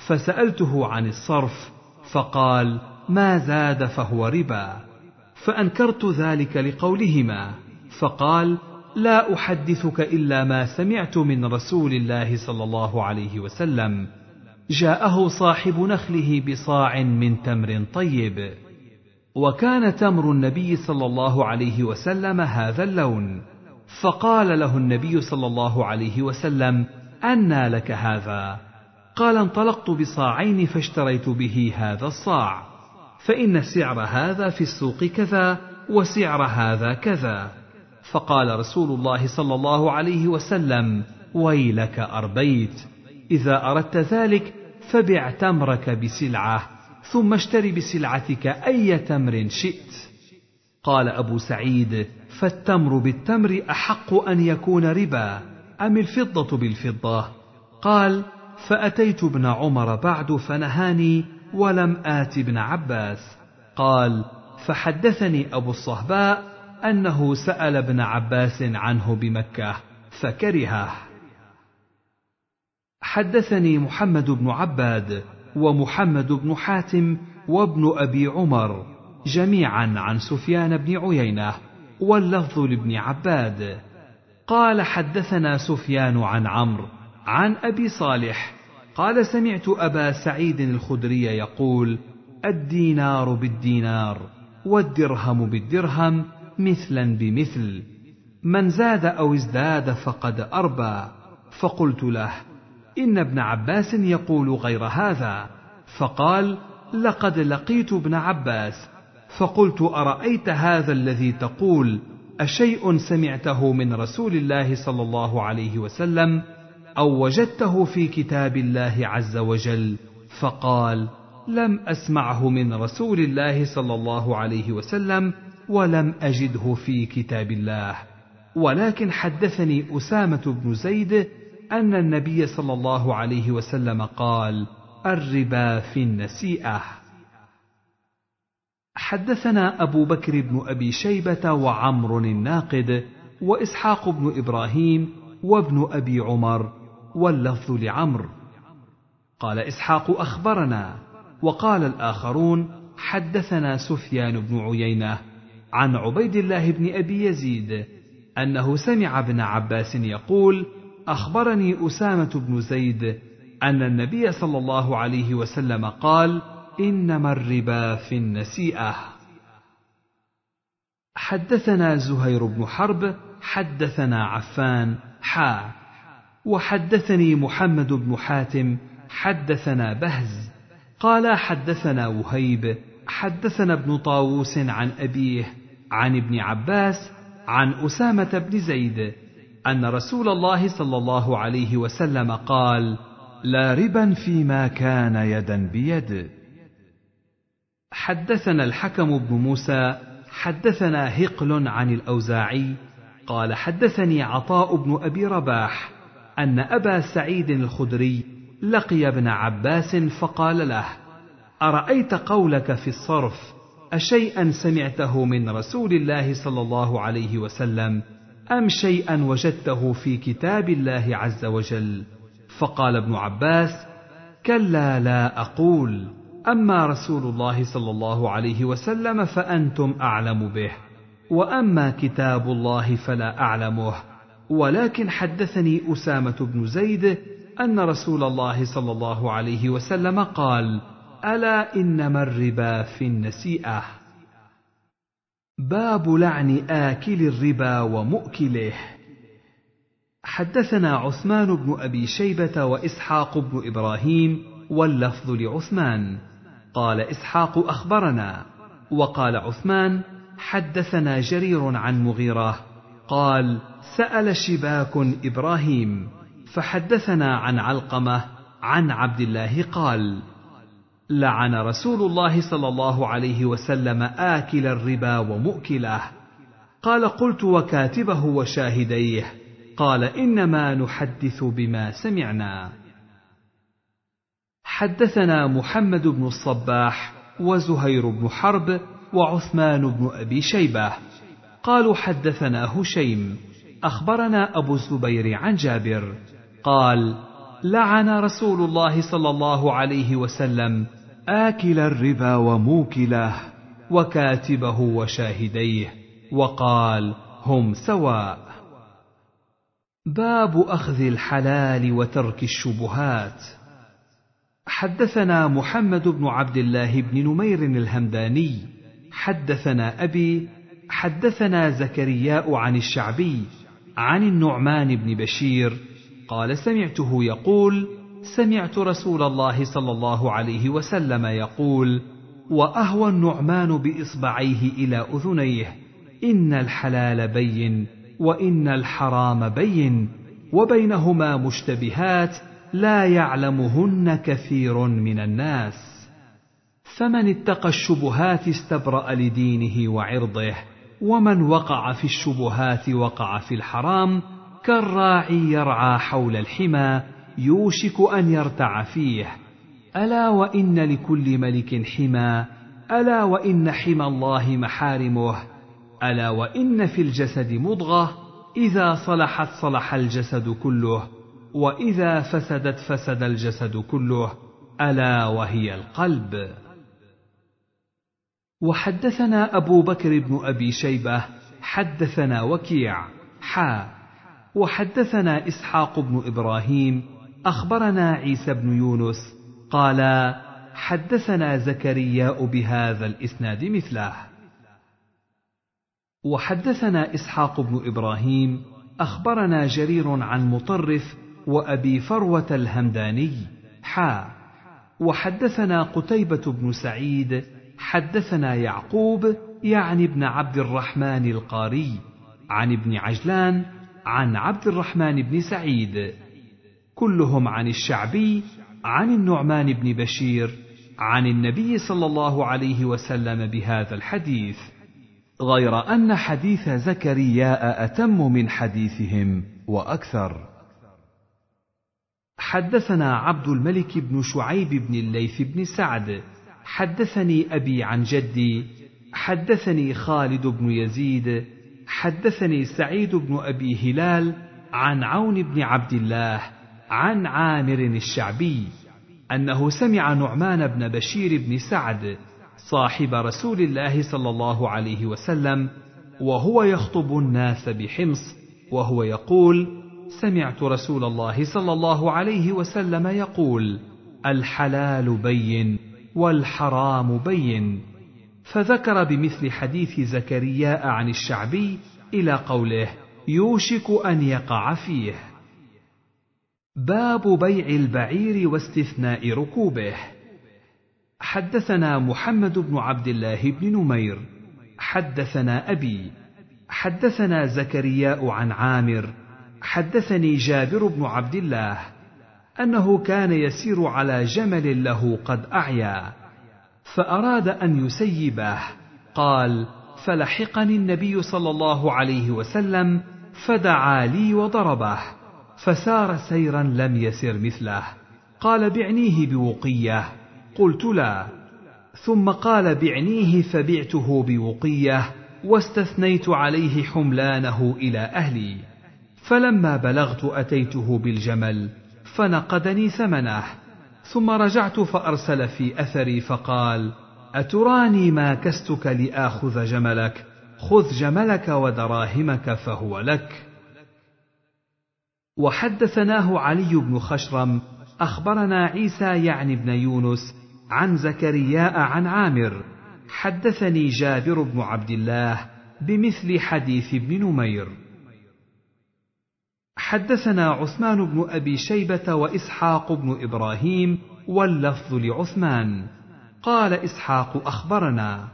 فسألته عن الصرف فقال ما زاد فهو ربا فأنكرت ذلك لقولهما فقال لا أحدثك إلا ما سمعت من رسول الله صلى الله عليه وسلم. جاءه صاحب نخله بصاع من تمر طيب. وكان تمر النبي صلى الله عليه وسلم هذا اللون. فقال له النبي صلى الله عليه وسلم انى لك هذا. قال انطلقت بصاعين فاشتريت به هذا الصاع. فإن سعر هذا في السوق كذا وسعر هذا كذا. فقال رسول الله صلى الله عليه وسلم ويلك أربيت. إذا أردت ذلك فبع تمرك بسلعة ثم اشتر بسلعتك أي تمر شئت. قال أبو سعيد فالتمر بالتمر أحق أن يكون ربا أم الفضة بالفضة؟ قال فأتيت ابن عمر بعد فنهاني ولم آت ابن عباس. قال فحدثني أبو الصهباء أنه سأل ابن عباس عنه بمكة فكرهه. حدثني محمد بن عباد ومحمد بن حاتم وابن أبي عمر جميعا عن سفيان بن عيينة واللفظ لابن عباد. قال حدثنا سفيان عن عمرو عن أبي صالح. قال سمعت أبا سعيد الخدري يقول الدينار بالدينار والدرهم بالدرهم مثلا بمثل. من زاد أو ازداد فقد أربى. فقلت له إن ابن عباس يقول غير هذا فقال لقد لقيت ابن عباس. فقلت أرأيت هذا الذي تقول؟ أشيء سمعته من رسول الله صلى الله عليه وسلم؟ أو وجدته في كتاب الله عز وجل؟ فقال لم أسمعه من رسول الله صلى الله عليه وسلم ولم أجده في كتاب الله. ولكن حدثني أسامة بن زيد أن النبي صلى الله عليه وسلم قال الربا في النسيئة. حدثنا أبو بكر بن أبي شيبة وعمر الناقد وإسحاق بن إبراهيم وابن أبي عمر واللفظ لعمرو قال إسحاق أخبرنا. وقال الآخرون حدثنا سفيان بن عيينة عن عبيد الله بن أبي يزيد أنه سمع ابن عباس يقول أخبرني أسامة بن زيد أن النبي صلى الله عليه وسلم قال إنما الربا في النسيئة. حدثنا زهير بن حرب حدثنا عفان حا. وحدثني محمد بن حاتم حدثنا بهز. قال حدثنا وهيب حدثنا ابن طاووس عن أبيه عن ابن عباس عن أسامة بن زيد. أن رسول الله صلى الله عليه وسلم قال لا ربا فيما كان يدا بيد. حدثنا الحكم بن موسى حدثنا هقل عن الأوزاعي قال حدثني عطاء بن أبي رباح أن أبا سعيد الخدري لقي ابن عباس فقال له أرأيت قولك في الصرف؟ اشيئا سمعته من رسول الله صلى الله عليه وسلم؟ أم شيئا وجدته في كتاب الله عز وجل؟ فقال ابن عباس كلا لا أقول. أما رسول الله صلى الله عليه وسلم فأنتم أعلم به وأما كتاب الله فلا أعلمه. ولكن حدثني أسامة بن زيد أن رسول الله صلى الله عليه وسلم قال ألا إنما الربا في النسيئة؟ باب لعن آكل الربا ومؤكله. حدثنا عثمان بن أبي شيبة وإسحاق بن إبراهيم واللفظ لعثمان. قال إسحاق أخبرنا. وقال عثمان حدثنا جرير عن مغيرة. قال سأل شباك إبراهيم فحدثنا عن علقمة عن عبد الله قال لعن رسول الله صلى الله عليه وسلم آكل الربا ومؤكله. قال قلت وكاتبه وشاهديه. قال إنما نحدث بما سمعنا. حدثنا محمد بن الصباح وزهير بن حرب وعثمان بن أبي شيبة. قالوا حدثنا هشيم. أخبرنا أبو الزبير عن جابر. قال لعن رسول الله صلى الله عليه وسلم آكل الربا وموكله وكاتبه وشاهديه وقال هم سواء. باب أخذ الحلال وترك الشبهات. حدثنا محمد بن عبد الله بن نمير الهمداني. حدثنا أبي حدثنا زكرياء عن الشعبي عن النعمان بن بشير قال سمعته يقول سمعت رسول الله صلى الله عليه وسلم يقول وأهوى النعمان بإصبعيه إلى أذنيه إن الحلال بين وإن الحرام بين وبينهما مشتبهات لا يعلمهن كثير من الناس. فمن اتقى الشبهات استبرأ لدينه وعرضه ومن وقع في الشبهات وقع في الحرام كالراعي يرعى حول الحمى يوشك أن يرتع فيه. ألا وإن لكل ملك حمى. ألا وإن حمى الله محارمه. ألا وإن في الجسد مضغة. إذا صلحت صلح الجسد كله. وإذا فسدت فسد الجسد كله. ألا وهي القلب. وحدثنا أبو بكر بن أبي شيبة. حدثنا وكيع. حا. وحدثنا إسحاق بن إبراهيم. أخبرنا عيسى بن يونس قال حدثنا زكرياء بهذا الإسناد مثله. وحدثنا إسحاق بن إبراهيم أخبرنا جرير عن مطرف وأبي فروة الهمداني حا. وحدثنا قتيبة بن سعيد حدثنا يعقوب يعني ابن عبد الرحمن القاري عن ابن عجلان عن عبد الرحمن بن سعيد. كلهم عن الشعبي عن النعمان بن بشير عن النبي صلى الله عليه وسلم بهذا الحديث غير أن حديث زكرياء أتم من حديثهم وأكثر. حدثنا عبد الملك بن شعيب بن الليث بن سعد حدثني أبي عن جدي حدثني خالد بن يزيد حدثني سعيد بن أبي هلال عن عون بن عبد الله عن عامر الشعبي أنه سمع نعمان بن بشير بن سعد صاحب رسول الله صلى الله عليه وسلم وهو يخطب الناس بحمص وهو يقول سمعت رسول الله صلى الله عليه وسلم يقول الحلال بين والحرام بين. فذكر بمثل حديث زكرياء عن الشعبي إلى قوله يوشك أن يقع فيه. باب بيع البعير واستثناء ركوبه. حدثنا محمد بن عبد الله بن نمير. حدثنا أبي. حدثنا زكرياء عن عامر. حدثني جابر بن عبد الله أنه كان يسير على جمل له قد أعيا فأراد أن يسيبه. قال فلحقني النبي صلى الله عليه وسلم فدعا لي وضربه. فسار سيرا لم يسر مثله. قال بعنيه بوقية. قلت لا. ثم قال بعنيه فبعته بوقية واستثنيت عليه حملانه إلى أهلي. فلما بلغت أتيته بالجمل فنقدني ثمنه. ثم رجعت فأرسل في أثري فقال أتراني ما كستك لآخذ جملك؟ خذ جملك ودراهمك فهو لك. وحدثناه علي بن خشرم أخبرنا عيسى يعني بن يونس عن زكرياء عن عامر. حدثني جابر بن عبد الله بمثل حديث ابن نمير. حدثنا عثمان بن أبي شيبة وإسحاق بن إبراهيم واللفظ لعثمان. قال إسحاق أخبرنا.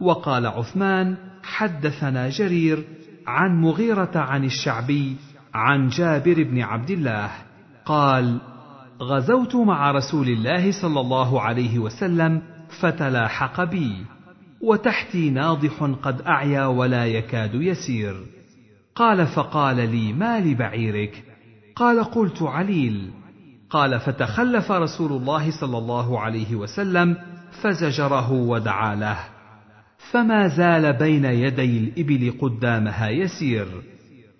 وقال عثمان حدثنا جرير عن مغيرة عن الشعبي عن جابر بن عبد الله قال غزوت مع رسول الله صلى الله عليه وسلم فتلاحق بي وتحتي ناضح قد أعيا ولا يكاد يسير. قال فقال لي ما لبعيرك؟ قال قلت عليل. قال فتخلف رسول الله صلى الله عليه وسلم فزجره ودعا له. فما زال بين يدي الإبل قدامها يسير.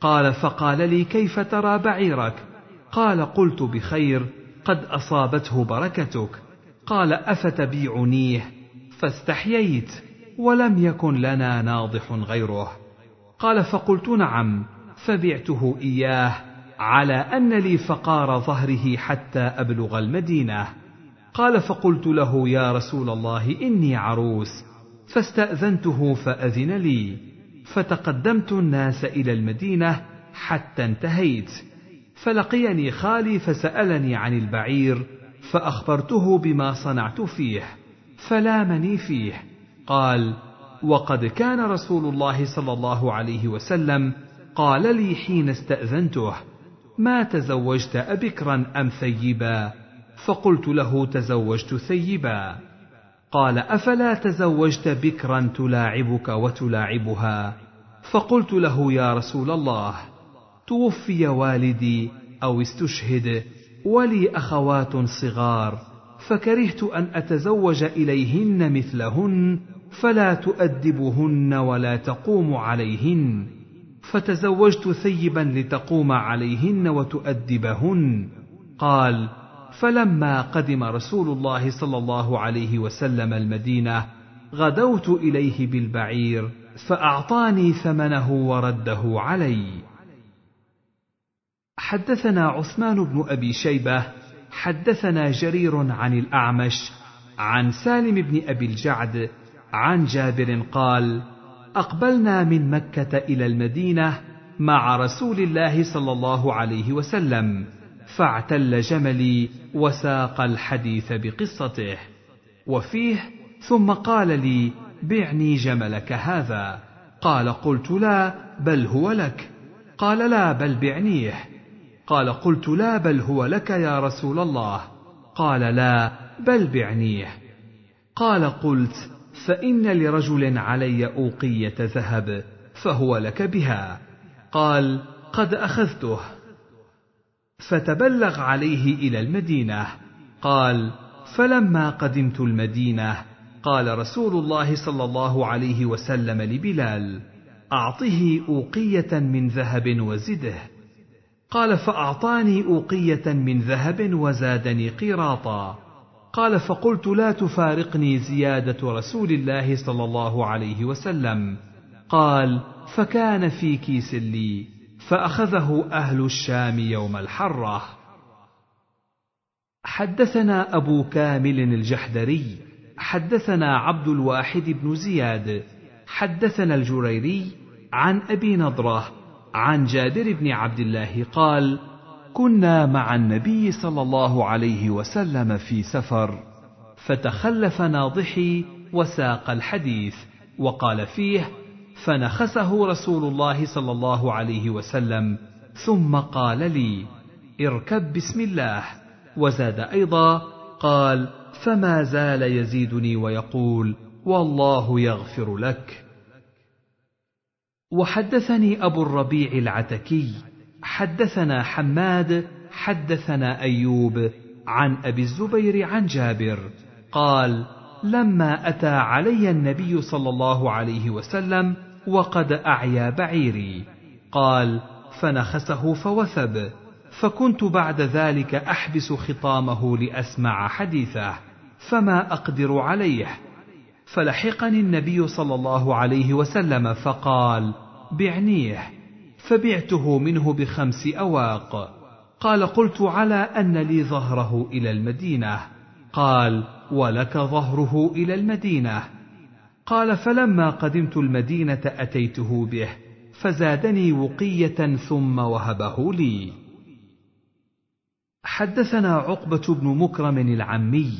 قال فقال لي كيف ترى بعيرك؟ قال قلت بخير قد أصابته بركتك. قال أفتبيعنيه؟ فاستحييت ولم يكن لنا ناضح غيره. قال فقلت نعم فبعته إياه على أن لي فقار ظهره حتى أبلغ المدينة. قال فقلت له يا رسول الله إني عروس. فاستأذنته فأذن لي. فتقدمت الناس إلى المدينة حتى انتهيت. فلقيني خالي فسألني عن البعير فأخبرته بما صنعت فيه فلامني فيه. قال وقد كان رسول الله صلى الله عليه وسلم قال لي حين استأذنته ما تزوجت أبكرا أم ثيبا؟ فقلت له تزوجت ثيبا. قال أفلا تزوجت بكرا تلاعبك وتلاعبها؟ فقلت له يا رسول الله توفي والدي أو استشهد ولي أخوات صغار فكرهت أن أتزوج إليهن مثلهن فلا تؤدبهن ولا تقوم عليهن. فتزوجت ثيبا لتقوم عليهن وتؤدبهن. قال فلما قدم رسول الله صلى الله عليه وسلم المدينة غدوت إليه بالبعير فأعطاني ثمنه ورده علي. حدثنا عثمان بن أبي شيبة حدثنا جرير عن الأعمش عن سالم بن أبي الجعد عن جابر قال أقبلنا من مكة إلى المدينة مع رسول الله صلى الله عليه وسلم. فاعتل جملي وساق الحديث بقصته. وفيه ثم قال لي بعني جملك هذا. قال قلت لا بل هو لك. قال لا بل بعنيه. قال قلت لا بل هو لك يا رسول الله. قال لا بل بعنيه. قال قلت فإن لرجل علي أوقية ذهب فهو لك بها. قال قد أخذته. فتبلغ عليه إلى المدينة. قال فلما قدمت المدينة قال رسول الله صلى الله عليه وسلم لبلال أعطه أوقية من ذهب وزده. قال فأعطاني أوقية من ذهب وزادني قيراطا قال فقلت لا تفارقني زيادة رسول الله صلى الله عليه وسلم. قال فكان في كيس لي. فأخذه أهل الشام يوم الحرة. حدثنا أبو كامل الجحدري حدثنا عبد الواحد بن زياد حدثنا الجريري عن أبي نضرة عن جابر بن عبد الله قال كنا مع النبي صلى الله عليه وسلم في سفر فتخلف ناضحي وساق الحديث وقال فيه فنخسه رسول الله صلى الله عليه وسلم ثم قال لي اركب بسم الله. وزاد أيضا قال فما زال يزيدني ويقول والله يغفر لك. وحدثني أبو الربيع العتكي حدثنا حماد حدثنا أيوب عن أبي الزبير عن جابر قال لما أتى علي النبي صلى الله عليه وسلم وقد أعيا بعيري. قال فنخسه فوثب. فكنت بعد ذلك أحبس خطامه لأسمع حديثه فما أقدر عليه. فلحقني النبي صلى الله عليه وسلم فقال بعنيه. فبعته منه بخمس أواق. قال قلت على أن لي ظهره إلى المدينة. قال ولك ظهره إلى المدينة. قال فلما قدمت المدينة أتيته به فزادني وقية ثم وهبه لي. حدثنا عقبة بن مكرم العمي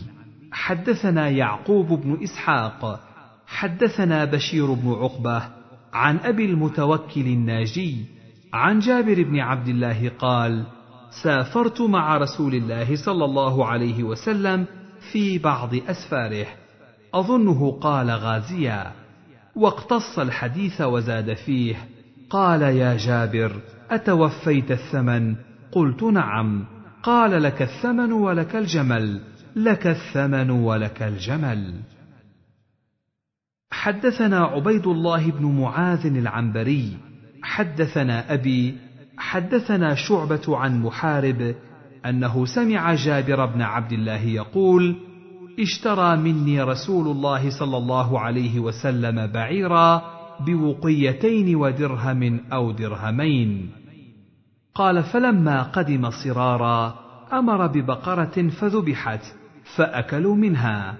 حدثنا يعقوب بن إسحاق حدثنا بشير بن عقبة عن أبي المتوكل الناجي عن جابر بن عبد الله قال سافرت مع رسول الله صلى الله عليه وسلم في بعض أسفاره. أظنه قال غازيا واقتص الحديث وزاد فيه قال يا جابر أتوفيت الثمن؟ قلت نعم. قال لك الثمن ولك الجمل لك الثمن ولك الجمل. حدثنا عبيد الله بن معاذ العنبري حدثنا أبي حدثنا شعبة عن محارب أنه سمع جابر بن عبد الله يقول اشترى مني رسول الله صلى الله عليه وسلم بعيرا بوقيتين ودرهم أو درهمين. قال فلما قدم صرارا أمر ببقرة فذبحت فأكلوا منها.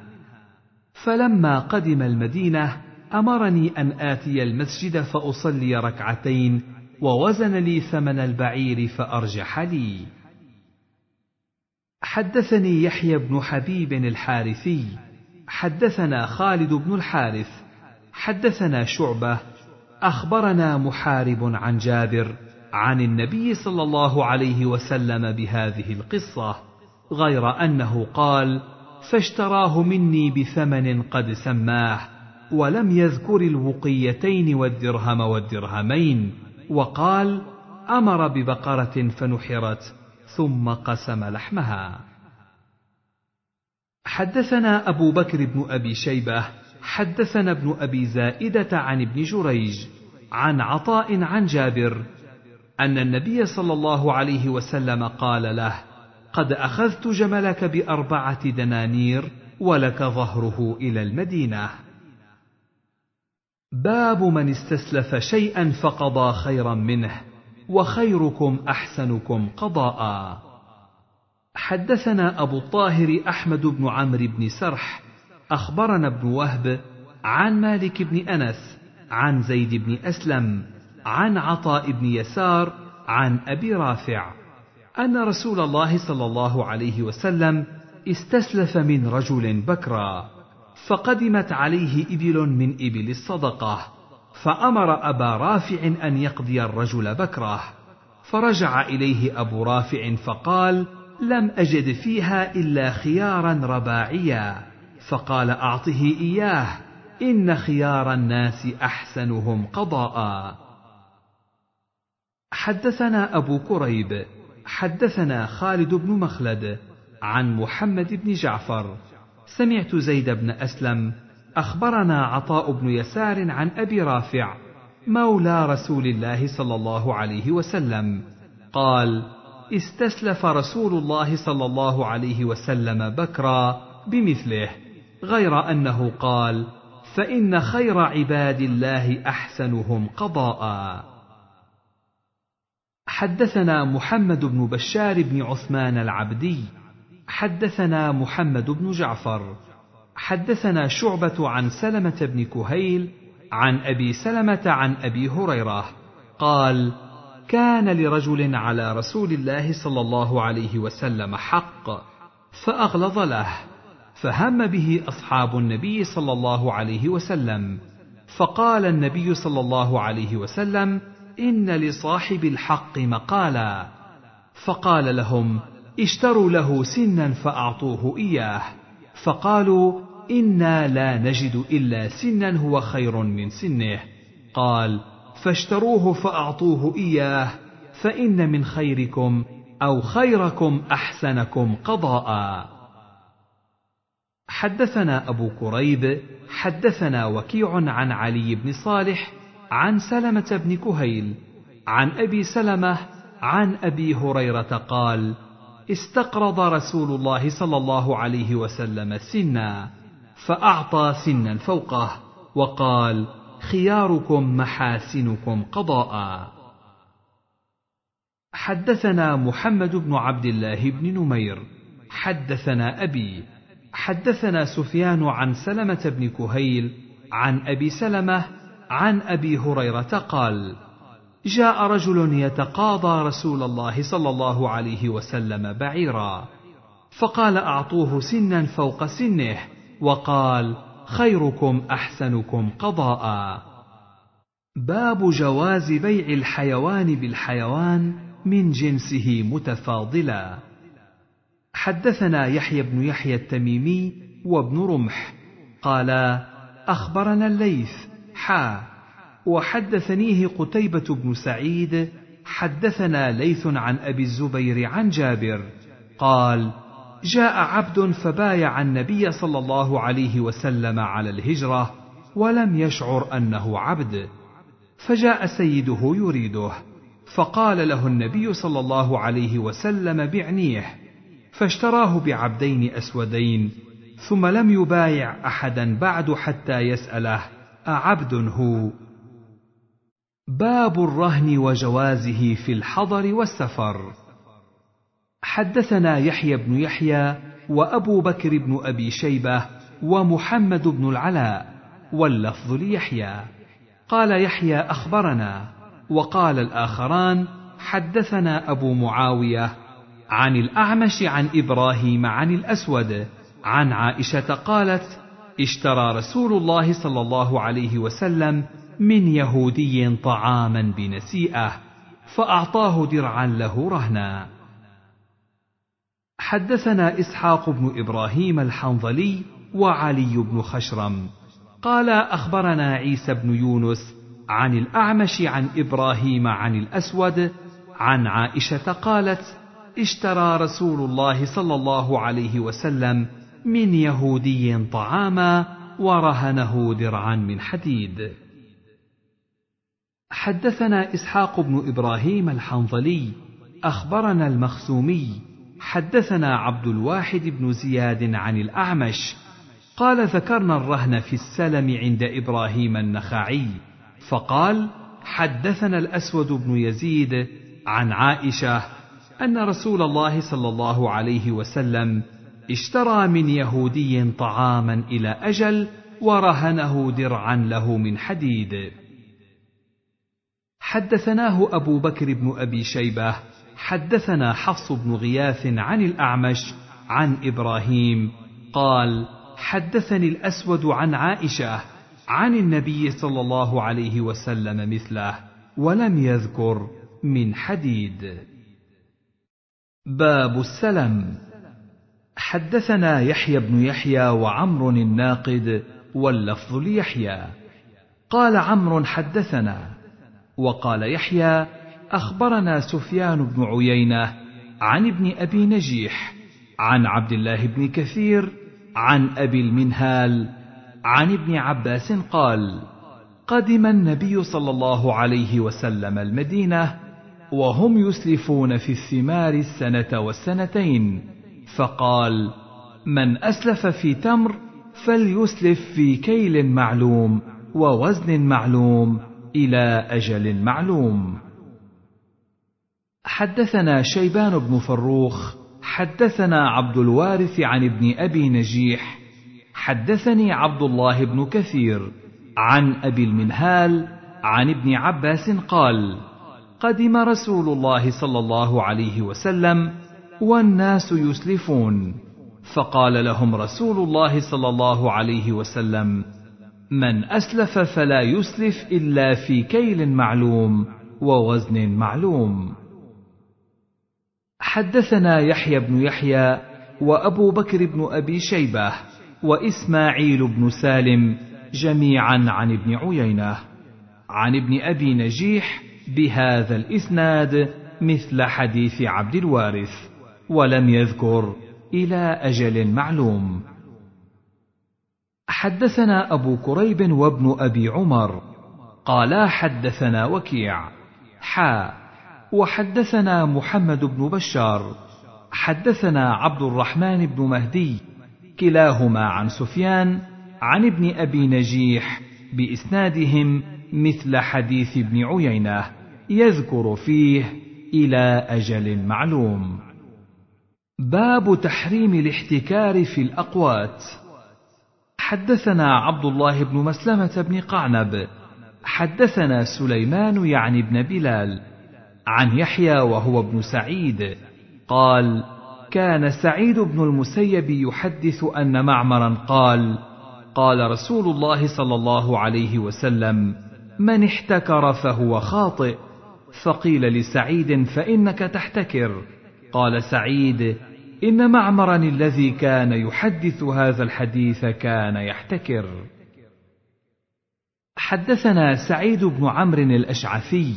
فلما قدم المدينة أمرني أن آتي المسجد فأصلي ركعتين ووزن لي ثمن البعير فأرجح لي. حدثني يحيى بن حبيب الحارثي حدثنا خالد بن الحارث حدثنا شعبة أخبرنا محارب عن جابر عن النبي صلى الله عليه وسلم بهذه القصة غير أنه قال فاشتراه مني بثمن قد سماه ولم يذكر الوقيتين والدرهم والدرهمين وقال أمر ببقرة فنحرت ثم قسم لحمها. حدثنا أبو بكر بن أبي شيبة حدثنا ابن أبي زائدة عن ابن جريج عن عطاء عن جابر أن النبي صلى الله عليه وسلم قال له قد أخذت جملك بأربعة دنانير ولك ظهره إلى المدينة. باب من استسلف شيئا فقضى خيرا منه. وخيركم أحسنكم قضاء. حدثنا أبو الطاهر أحمد بن عمرو بن سرح أخبرنا ابن وهب عن مالك بن أنس عن زيد بن أسلم عن عطاء بن يسار عن أبي رافع. أن رسول الله صلى الله عليه وسلم استسلف من رجل بكرا فقدمت عليه إبل من إبل الصدقة. فأمر أبا رافع أن يقضي الرجل بكره فرجع إليه أبو رافع فقال لم أجد فيها إلا خيارا رباعيا فقال أعطه إياه إن خيار الناس أحسنهم قضاء. حدثنا أبو كريب حدثنا خالد بن مخلد عن محمد بن جعفر سمعت زيد بن أسلم أخبرنا عطاء بن يسار عن أبي رافع مولى رسول الله صلى الله عليه وسلم. قال استسلف رسول الله صلى الله عليه وسلم بكرا بمثله غير أنه قال فإن خير عباد الله أحسنهم قضاء. حدثنا محمد بن بشار بن عثمان العبدي حدثنا محمد بن جعفر حدثنا شعبة عن سلمة بن كهيل عن أبي سلمة عن أبي هريرة قال: كان لرجل على رسول الله صلى الله عليه وسلم حق فأغلظ له فهم به أصحاب النبي صلى الله عليه وسلم فقال النبي صلى الله عليه وسلم إن لصاحب الحق مقالا فقال لهم اشتروا له سنا فأعطوه إياه فقالوا إنا لا نجد إلا سنا هو خير من سنه. قال فاشتروه فأعطوه إياه فإن من خيركم أو خيركم أحسنكم قضاء. حدثنا أبو كريب حدثنا وكيع عن علي بن صالح عن سلمة بن كهيل عن أبي سلمة عن أبي هريرة قال استقرض رسول الله صلى الله عليه وسلم سنا فأعطى سنا فوقه وقال خياركم محاسنكم قضاء. حدثنا محمد بن عبد الله بن نمير حدثنا أبي حدثنا سفيان عن سلمة بن كهيل عن أبي سلمة عن أبي هريرة قال جاء رجل يتقاضى رسول الله صلى الله عليه وسلم بعيرا. فقال أعطوه سنا فوق سنه وقال خيركم أحسنكم قضاء. باب جواز بيع الحيوان بالحيوان من جنسه متفاضلا. حدثنا يحيى بن يحيى التميمي وابن رمح. قالا أخبرنا الليث حا وحدثنيه قتيبة بن سعيد حدثنا ليث عن أبي الزبير عن جابر قال جاء عبد فبايع النبي صلى الله عليه وسلم على الهجرة ولم يشعر أنه عبد فجاء سيده يريده فقال له النبي صلى الله عليه وسلم بعنيه فاشتراه بعبدين أسودين ثم لم يبايع أحدا بعد حتى يسأله أعبد هو؟ باب الرهن وجوازه في الحضر والسفر. حدثنا يحيى بن يحيى وأبو بكر بن أبي شيبة ومحمد بن العلاء واللفظ ليحيى. قال يحيى أخبرنا وقال الآخران حدثنا أبو معاوية عن الأعمش عن إبراهيم عن الأسود عن عائشة قالت اشترى رسول الله صلى الله عليه وسلم من يهودي طعاما بنسيئة فأعطاه درعا له رهنا. حدثنا إسحاق بن إبراهيم الحنظلي وعلي بن خشرم. قال أخبرنا عيسى بن يونس عن الأعمش عن إبراهيم عن الأسود عن عائشة قالت اشترى رسول الله صلى الله عليه وسلم من يهودي طعاما ورهنه درعا من حديد. حدثنا إسحاق بن إبراهيم الحنظلي أخبرنا المخزومي حدثنا عبد الواحد بن زياد عن الأعمش قال ذكرنا الرهن في السلم عند إبراهيم النخعي فقال حدثنا الأسود بن يزيد عن عائشة أن رسول الله صلى الله عليه وسلم اشترى من يهودي طعاما إلى أجل ورهنه درعا له من حديد. حدثناه أبو بكر بن أبي شيبة حدثنا حفص بن غياث عن الأعمش عن إبراهيم قال حدثني الأسود عن عائشة عن النبي صلى الله عليه وسلم مثله ولم يذكر من حديد. باب السلم. حدثنا يحيى بن يحيى وعمر الناقد واللفظ ليحيى. قال عمرو حدثنا وقال يحيى أخبرنا سفيان بن عيينة عن ابن أبي نجيح عن عبد الله بن كثير عن أبي المنهال عن ابن عباس قال قدم النبي صلى الله عليه وسلم المدينة وهم يسلفون في الثمار السنة والسنتين فقال من أسلف في تمر فليسلف في كيل معلوم ووزن معلوم. إلى أجل معلوم. حدثنا شيبان بن فروخ حدثنا عبد الوارث عن ابن أبي نجيح حدثني عبد الله بن كثير عن أبي المنهال عن ابن عباس قال قدم رسول الله صلى الله عليه وسلم والناس يسلفون فقال لهم رسول الله صلى الله عليه وسلم من أسلف فلا يسلف إلا في كيل معلوم ووزن معلوم. حدثنا يحيى بن يحيى وأبو بكر بن أبي شيبة وإسماعيل بن سالم جميعا عن ابن عيينة. عن ابن أبي نجيح بهذا الإسناد مثل حديث عبد الوارث ولم يذكر إلى أجل معلوم. حدثنا أبو كريب وابن أبي عمر. قالا حدثنا وكيع. حا. وحدثنا محمد بن بشار. حدثنا عبد الرحمن بن مهدي. كلاهما عن سفيان عن ابن أبي نجيح بإسنادهم مثل حديث ابن عيينة يذكر فيه إلى أجل معلوم. باب تحريم الاحتكار في الأقوات. حدثنا عبد الله بن مسلمة بن قعنب. حدثنا سليمان يعني ابن بلال عن يحيى وهو ابن سعيد. قال كان سعيد بن المسيب يحدث أن معمرا قال قال رسول الله صلى الله عليه وسلم من احتكر فهو خاطئ. فقيل لسعيد فإنك تحتكر. قال سعيد إن معمرا الذي كان يحدث هذا الحديث كان يحتكر. حدثنا سعيد بن عمرو الأشعثي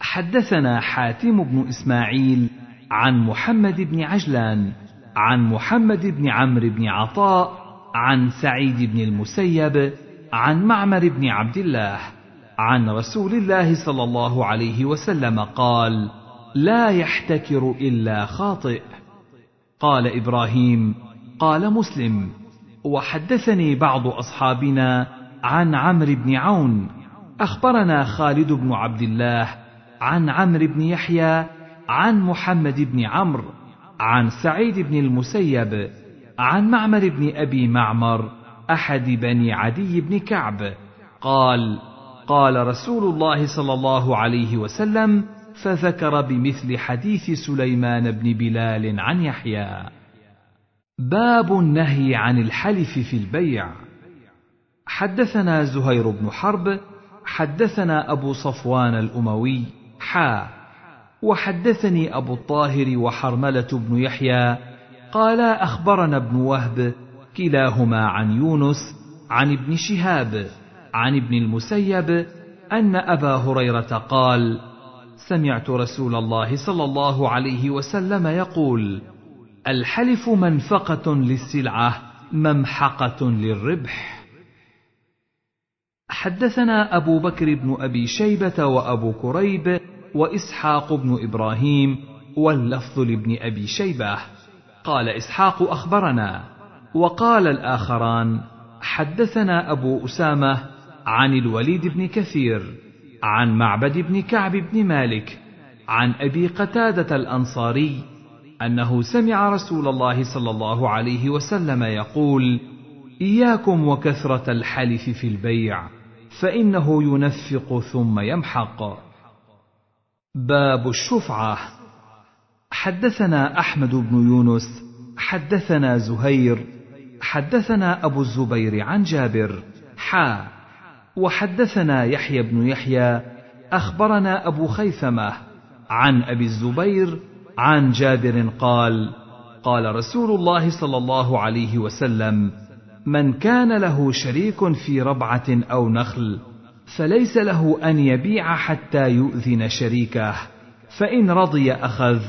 حدثنا حاتم بن إسماعيل عن محمد بن عجلان عن محمد بن عمرو بن عطاء عن سعيد بن المسيب عن معمر بن عبد الله عن رسول الله صلى الله عليه وسلم قال لا يحتكر إلا خاطئ. قال إبراهيم قال مسلم وحدثني بعض أصحابنا عن عمرو بن عون أخبرنا خالد بن عبد الله عن عمرو بن يحيى عن محمد بن عمرو عن سعيد بن المسيب عن معمر بن أبي معمر أحد بني عدي بن كعب قال قال رسول الله صلى الله عليه وسلم فذكر بمثل حديث سليمان بن بلال عن يحيى. باب النهي عن الحلف في البيع. حدثنا زهير بن حرب حدثنا أبو صفوان الأموي حا. وحدثني أبو الطاهر وحرملة بن يحيى قالا أخبرنا ابن وهب كلاهما عن يونس عن ابن شهاب عن ابن المسيب أن أبا هريرة قال سمعت رسول الله صلى الله عليه وسلم يقول الحلف منفقة للسلعة ممحقة للربح. حدثنا أبو بكر بن أبي شيبة وأبو كريب وإسحاق بن إبراهيم واللفظ لابن أبي شيبة. قال إسحاق أخبرنا. وقال الآخران حدثنا أبو أسامة عن الوليد بن كثير. عن معبد بن كعب بن مالك عن أبي قتادة الأنصاري أنه سمع رسول الله صلى الله عليه وسلم يقول إياكم وكثرة الحلف في البيع فإنه ينفق ثم يمحق. باب الشفعة. حدثنا أحمد بن يونس حدثنا زهير حدثنا أبو الزبير عن جابر. حا. وحدثنا يحيى بن يحيى أخبرنا أبو خيثمة عن أبي الزبير عن جابر قال قال رسول الله صلى الله عليه وسلم من كان له شريك في ربعة أو نخل فليس له أن يبيع حتى يؤذن شريكه فإن رضي أخذ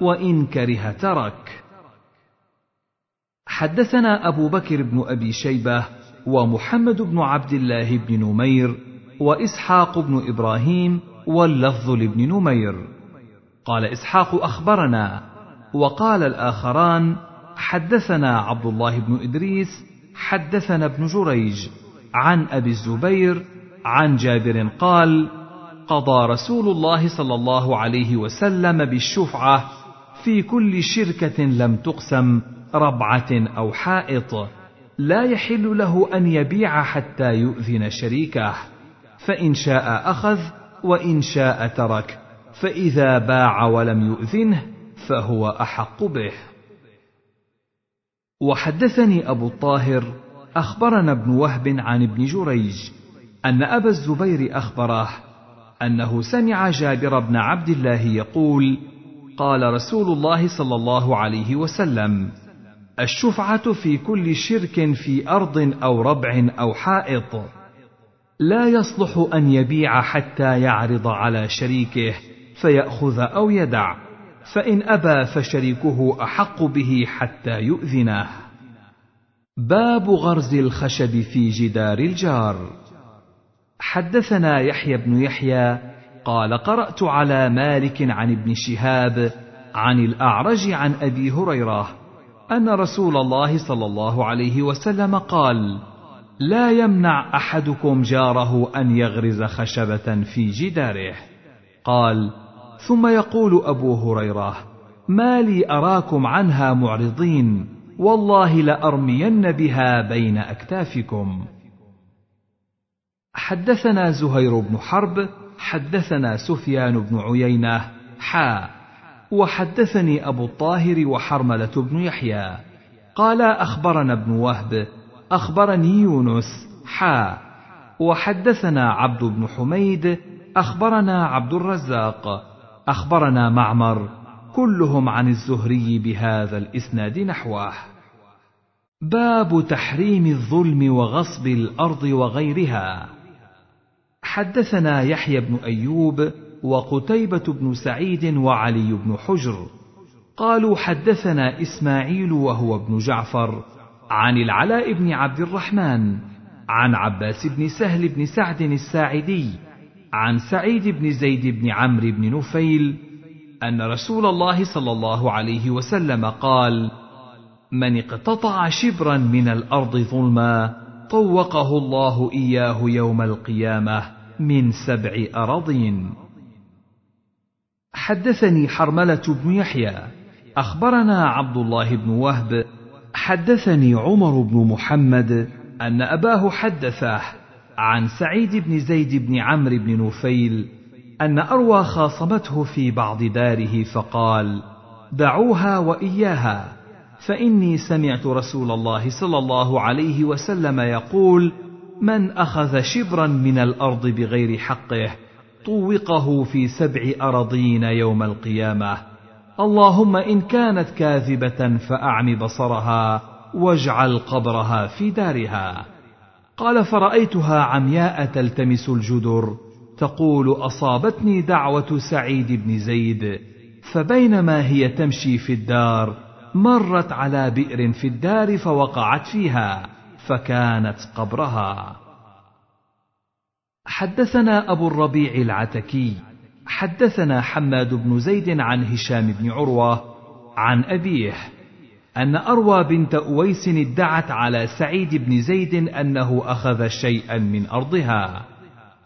وإن كره ترك. حدثنا أبو بكر بن أبي شيبة ومحمد بن عبد الله بن نمير وإسحاق بن إبراهيم واللفظ لابن نمير. قال إسحاق أخبرنا وقال الآخران حدثنا عبد الله بن إدريس حدثنا ابن جريج عن أبي الزبير عن جابر قال قضى رسول الله صلى الله عليه وسلم بالشفعة في كل شركة لم تقسم ربعة أو حائط. لا يحل له أن يبيع حتى يؤذن شريكه. فإن شاء أخذ وإن شاء ترك. فإذا باع ولم يؤذنه فهو أحق به. وحدثني أبو الطاهر أخبرنا ابن وهب عن ابن جريج أن أبا الزبير أخبره أنه سمع جابر بن عبد الله يقول قال رسول الله صلى الله عليه وسلم الشفعة في كل شرك في أرض أو ربع أو حائط. لا يصلح أن يبيع حتى يعرض على شريكه فيأخذ أو يدع. فإن أبى فشريكه أحق به حتى يؤذنه. باب غرز الخشب في جدار الجار. حدثنا يحيى بن يحيى قال قرأت على مالك عن ابن شهاب عن الأعرج عن أبي هريرة أن رسول الله صلى الله عليه وسلم قال لا يمنع أحدكم جاره أن يغرز خشبة في جداره. قال ثم يقول أبو هريرة ما لي أراكم عنها معرضين والله لأرمين بها بين أكتافكم. حدثنا زهير بن حرب حدثنا سفيان بن عيينة حا وحدثني أبو الطاهر وحرملة بن يحيى. قال أخبرنا ابن وهب أخبرني يونس حا. وحدثنا عبد بن حميد أخبرنا عبد الرزاق. أخبرنا معمر كلهم عن الزهري بهذا الإسناد نحوه. باب تحريم الظلم وغصب الأرض وغيرها. حدثنا يحيى بن أيوب وقتيبة بن سعيد وعلي بن حجر. قالوا حدثنا إسماعيل وهو ابن جعفر عن العلاء بن عبد الرحمن عن عباس بن سهل بن سعد الساعدي عن سعيد بن زيد بن عمرو بن نفيل أن رسول الله صلى الله عليه وسلم قال من اقتطع شبرا من الأرض ظلما طوقه الله إياه يوم القيامة من سبع أراضين حدثني حرملة بن يحيى. أخبرنا عبد الله بن وهب. حدثني عمر بن محمد أن أباه حدثه عن سعيد بن زيد بن عمرو بن نفيل أن أروى خاصمته في بعض داره فقال دعوها وإياها فإني سمعت رسول الله صلى الله عليه وسلم يقول من أخذ شبرا من الأرض بغير حقه طوقه في سبع أراضين يوم القيامة. اللهم إن كانت كاذبة فأعم بصرها واجعل قبرها في دارها. قال فرأيتها عمياء تلتمس الجدر تقول أصابتني دعوة سعيد بن زيد فبينما هي تمشي في الدار مرت على بئر في الدار فوقعت فيها فكانت قبرها. حدثنا أبو الربيع العتكي حدثنا حماد بن زيد عن هشام بن عروة عن أبيه أن أروى بنت أويس ادعت على سعيد بن زيد أنه أخذ شيئا من أرضها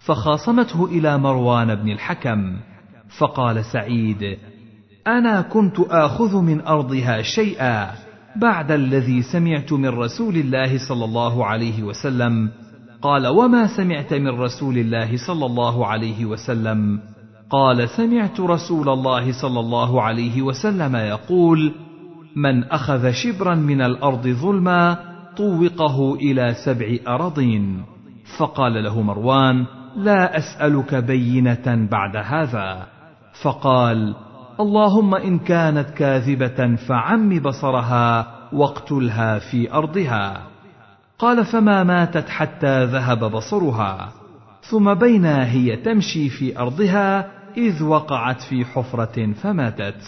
فخاصمته إلى مروان بن الحكم فقال سعيد أنا كنت آخذ من أرضها شيئا بعد الذي سمعت من رسول الله صلى الله عليه وسلم قال وما سمعت من رسول الله صلى الله عليه وسلم؟ قال سمعت رسول الله صلى الله عليه وسلم يقول من أخذ شبرا من الأرض ظلما طوقه إلى سبع اراضين فقال له مروان لا أسألك بينة بعد هذا فقال اللهم إن كانت كاذبة فعم بصرها واقتلها في ارضها قال فما ماتت حتى ذهب بصرها ثم بينا هي تمشي في أرضها إذ وقعت في حفرة فماتت.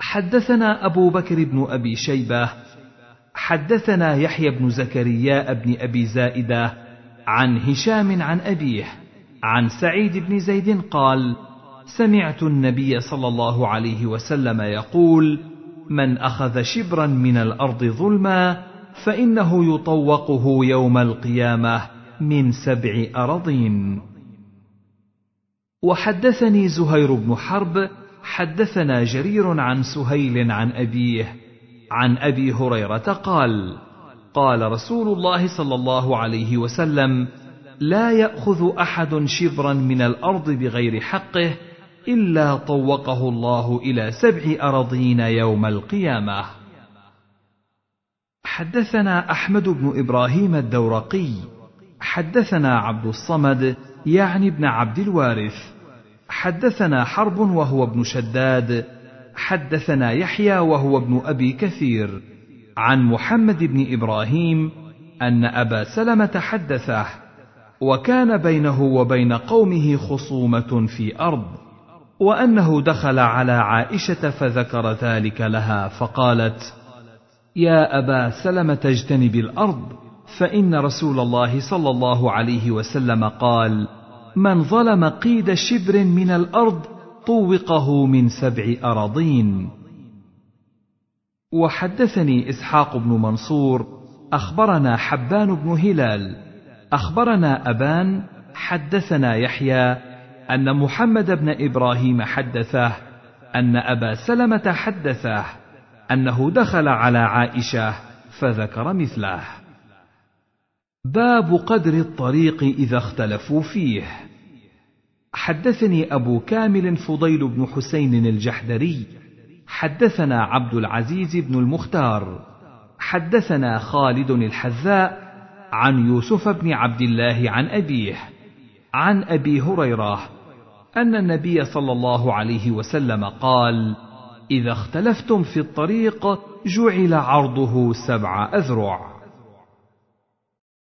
حدثنا أبو بكر بن أبي شيبة حدثنا يحيى بن زكريا بن أبي زائدة عن هشام عن أبيه عن سعيد بن زيد قال سمعت النبي صلى الله عليه وسلم يقول من أخذ شبرا من الأرض ظلما فإنه يطوقه يوم القيامة من سبع اراضين وحدثني زهير بن حرب حدثنا جرير عن سهيل عن أبيه عن أبي هريرة قال قال رسول الله صلى الله عليه وسلم لا يأخذ أحد شبرا من الأرض بغير حقه إلا طوقه الله إلى سبع اراضين يوم القيامة. حدثنا أحمد بن إبراهيم الدورقي حدثنا عبد الصمد يعني ابن عبد الوارث. حدثنا حرب وهو ابن شداد حدثنا يحيى وهو ابن أبي كثير. عن محمد بن إبراهيم أن أبا سلمة حدثه وكان بينه وبين قومه خصومة في أرض وأنه دخل على عائشة فذكر ذلك لها فقالت يا أبا سلمة اجتنب الأرض فإن رسول الله صلى الله عليه وسلم قال من ظلم قيد شبر من الأرض طوقه من سبع أراضين. وحدثني إسحاق بن منصور أخبرنا حبان بن هلال أخبرنا أبان حدثنا يحيى أن محمد بن إبراهيم حدثه أن أبا سلمة حدثه أنه دخل على عائشة فذكر مثله. باب قدر الطريق إذا اختلفوا فيه. حدثني أبو كامل فضيل بن حسين الجحدري. حدثنا عبد العزيز بن المختار. حدثنا خالد الحذاء عن يوسف بن عبد الله عن أبيه. عن أبي هريرة أن النبي صلى الله عليه وسلم قال إذا اختلفتم في الطريق جعل عرضه سبع أذرع.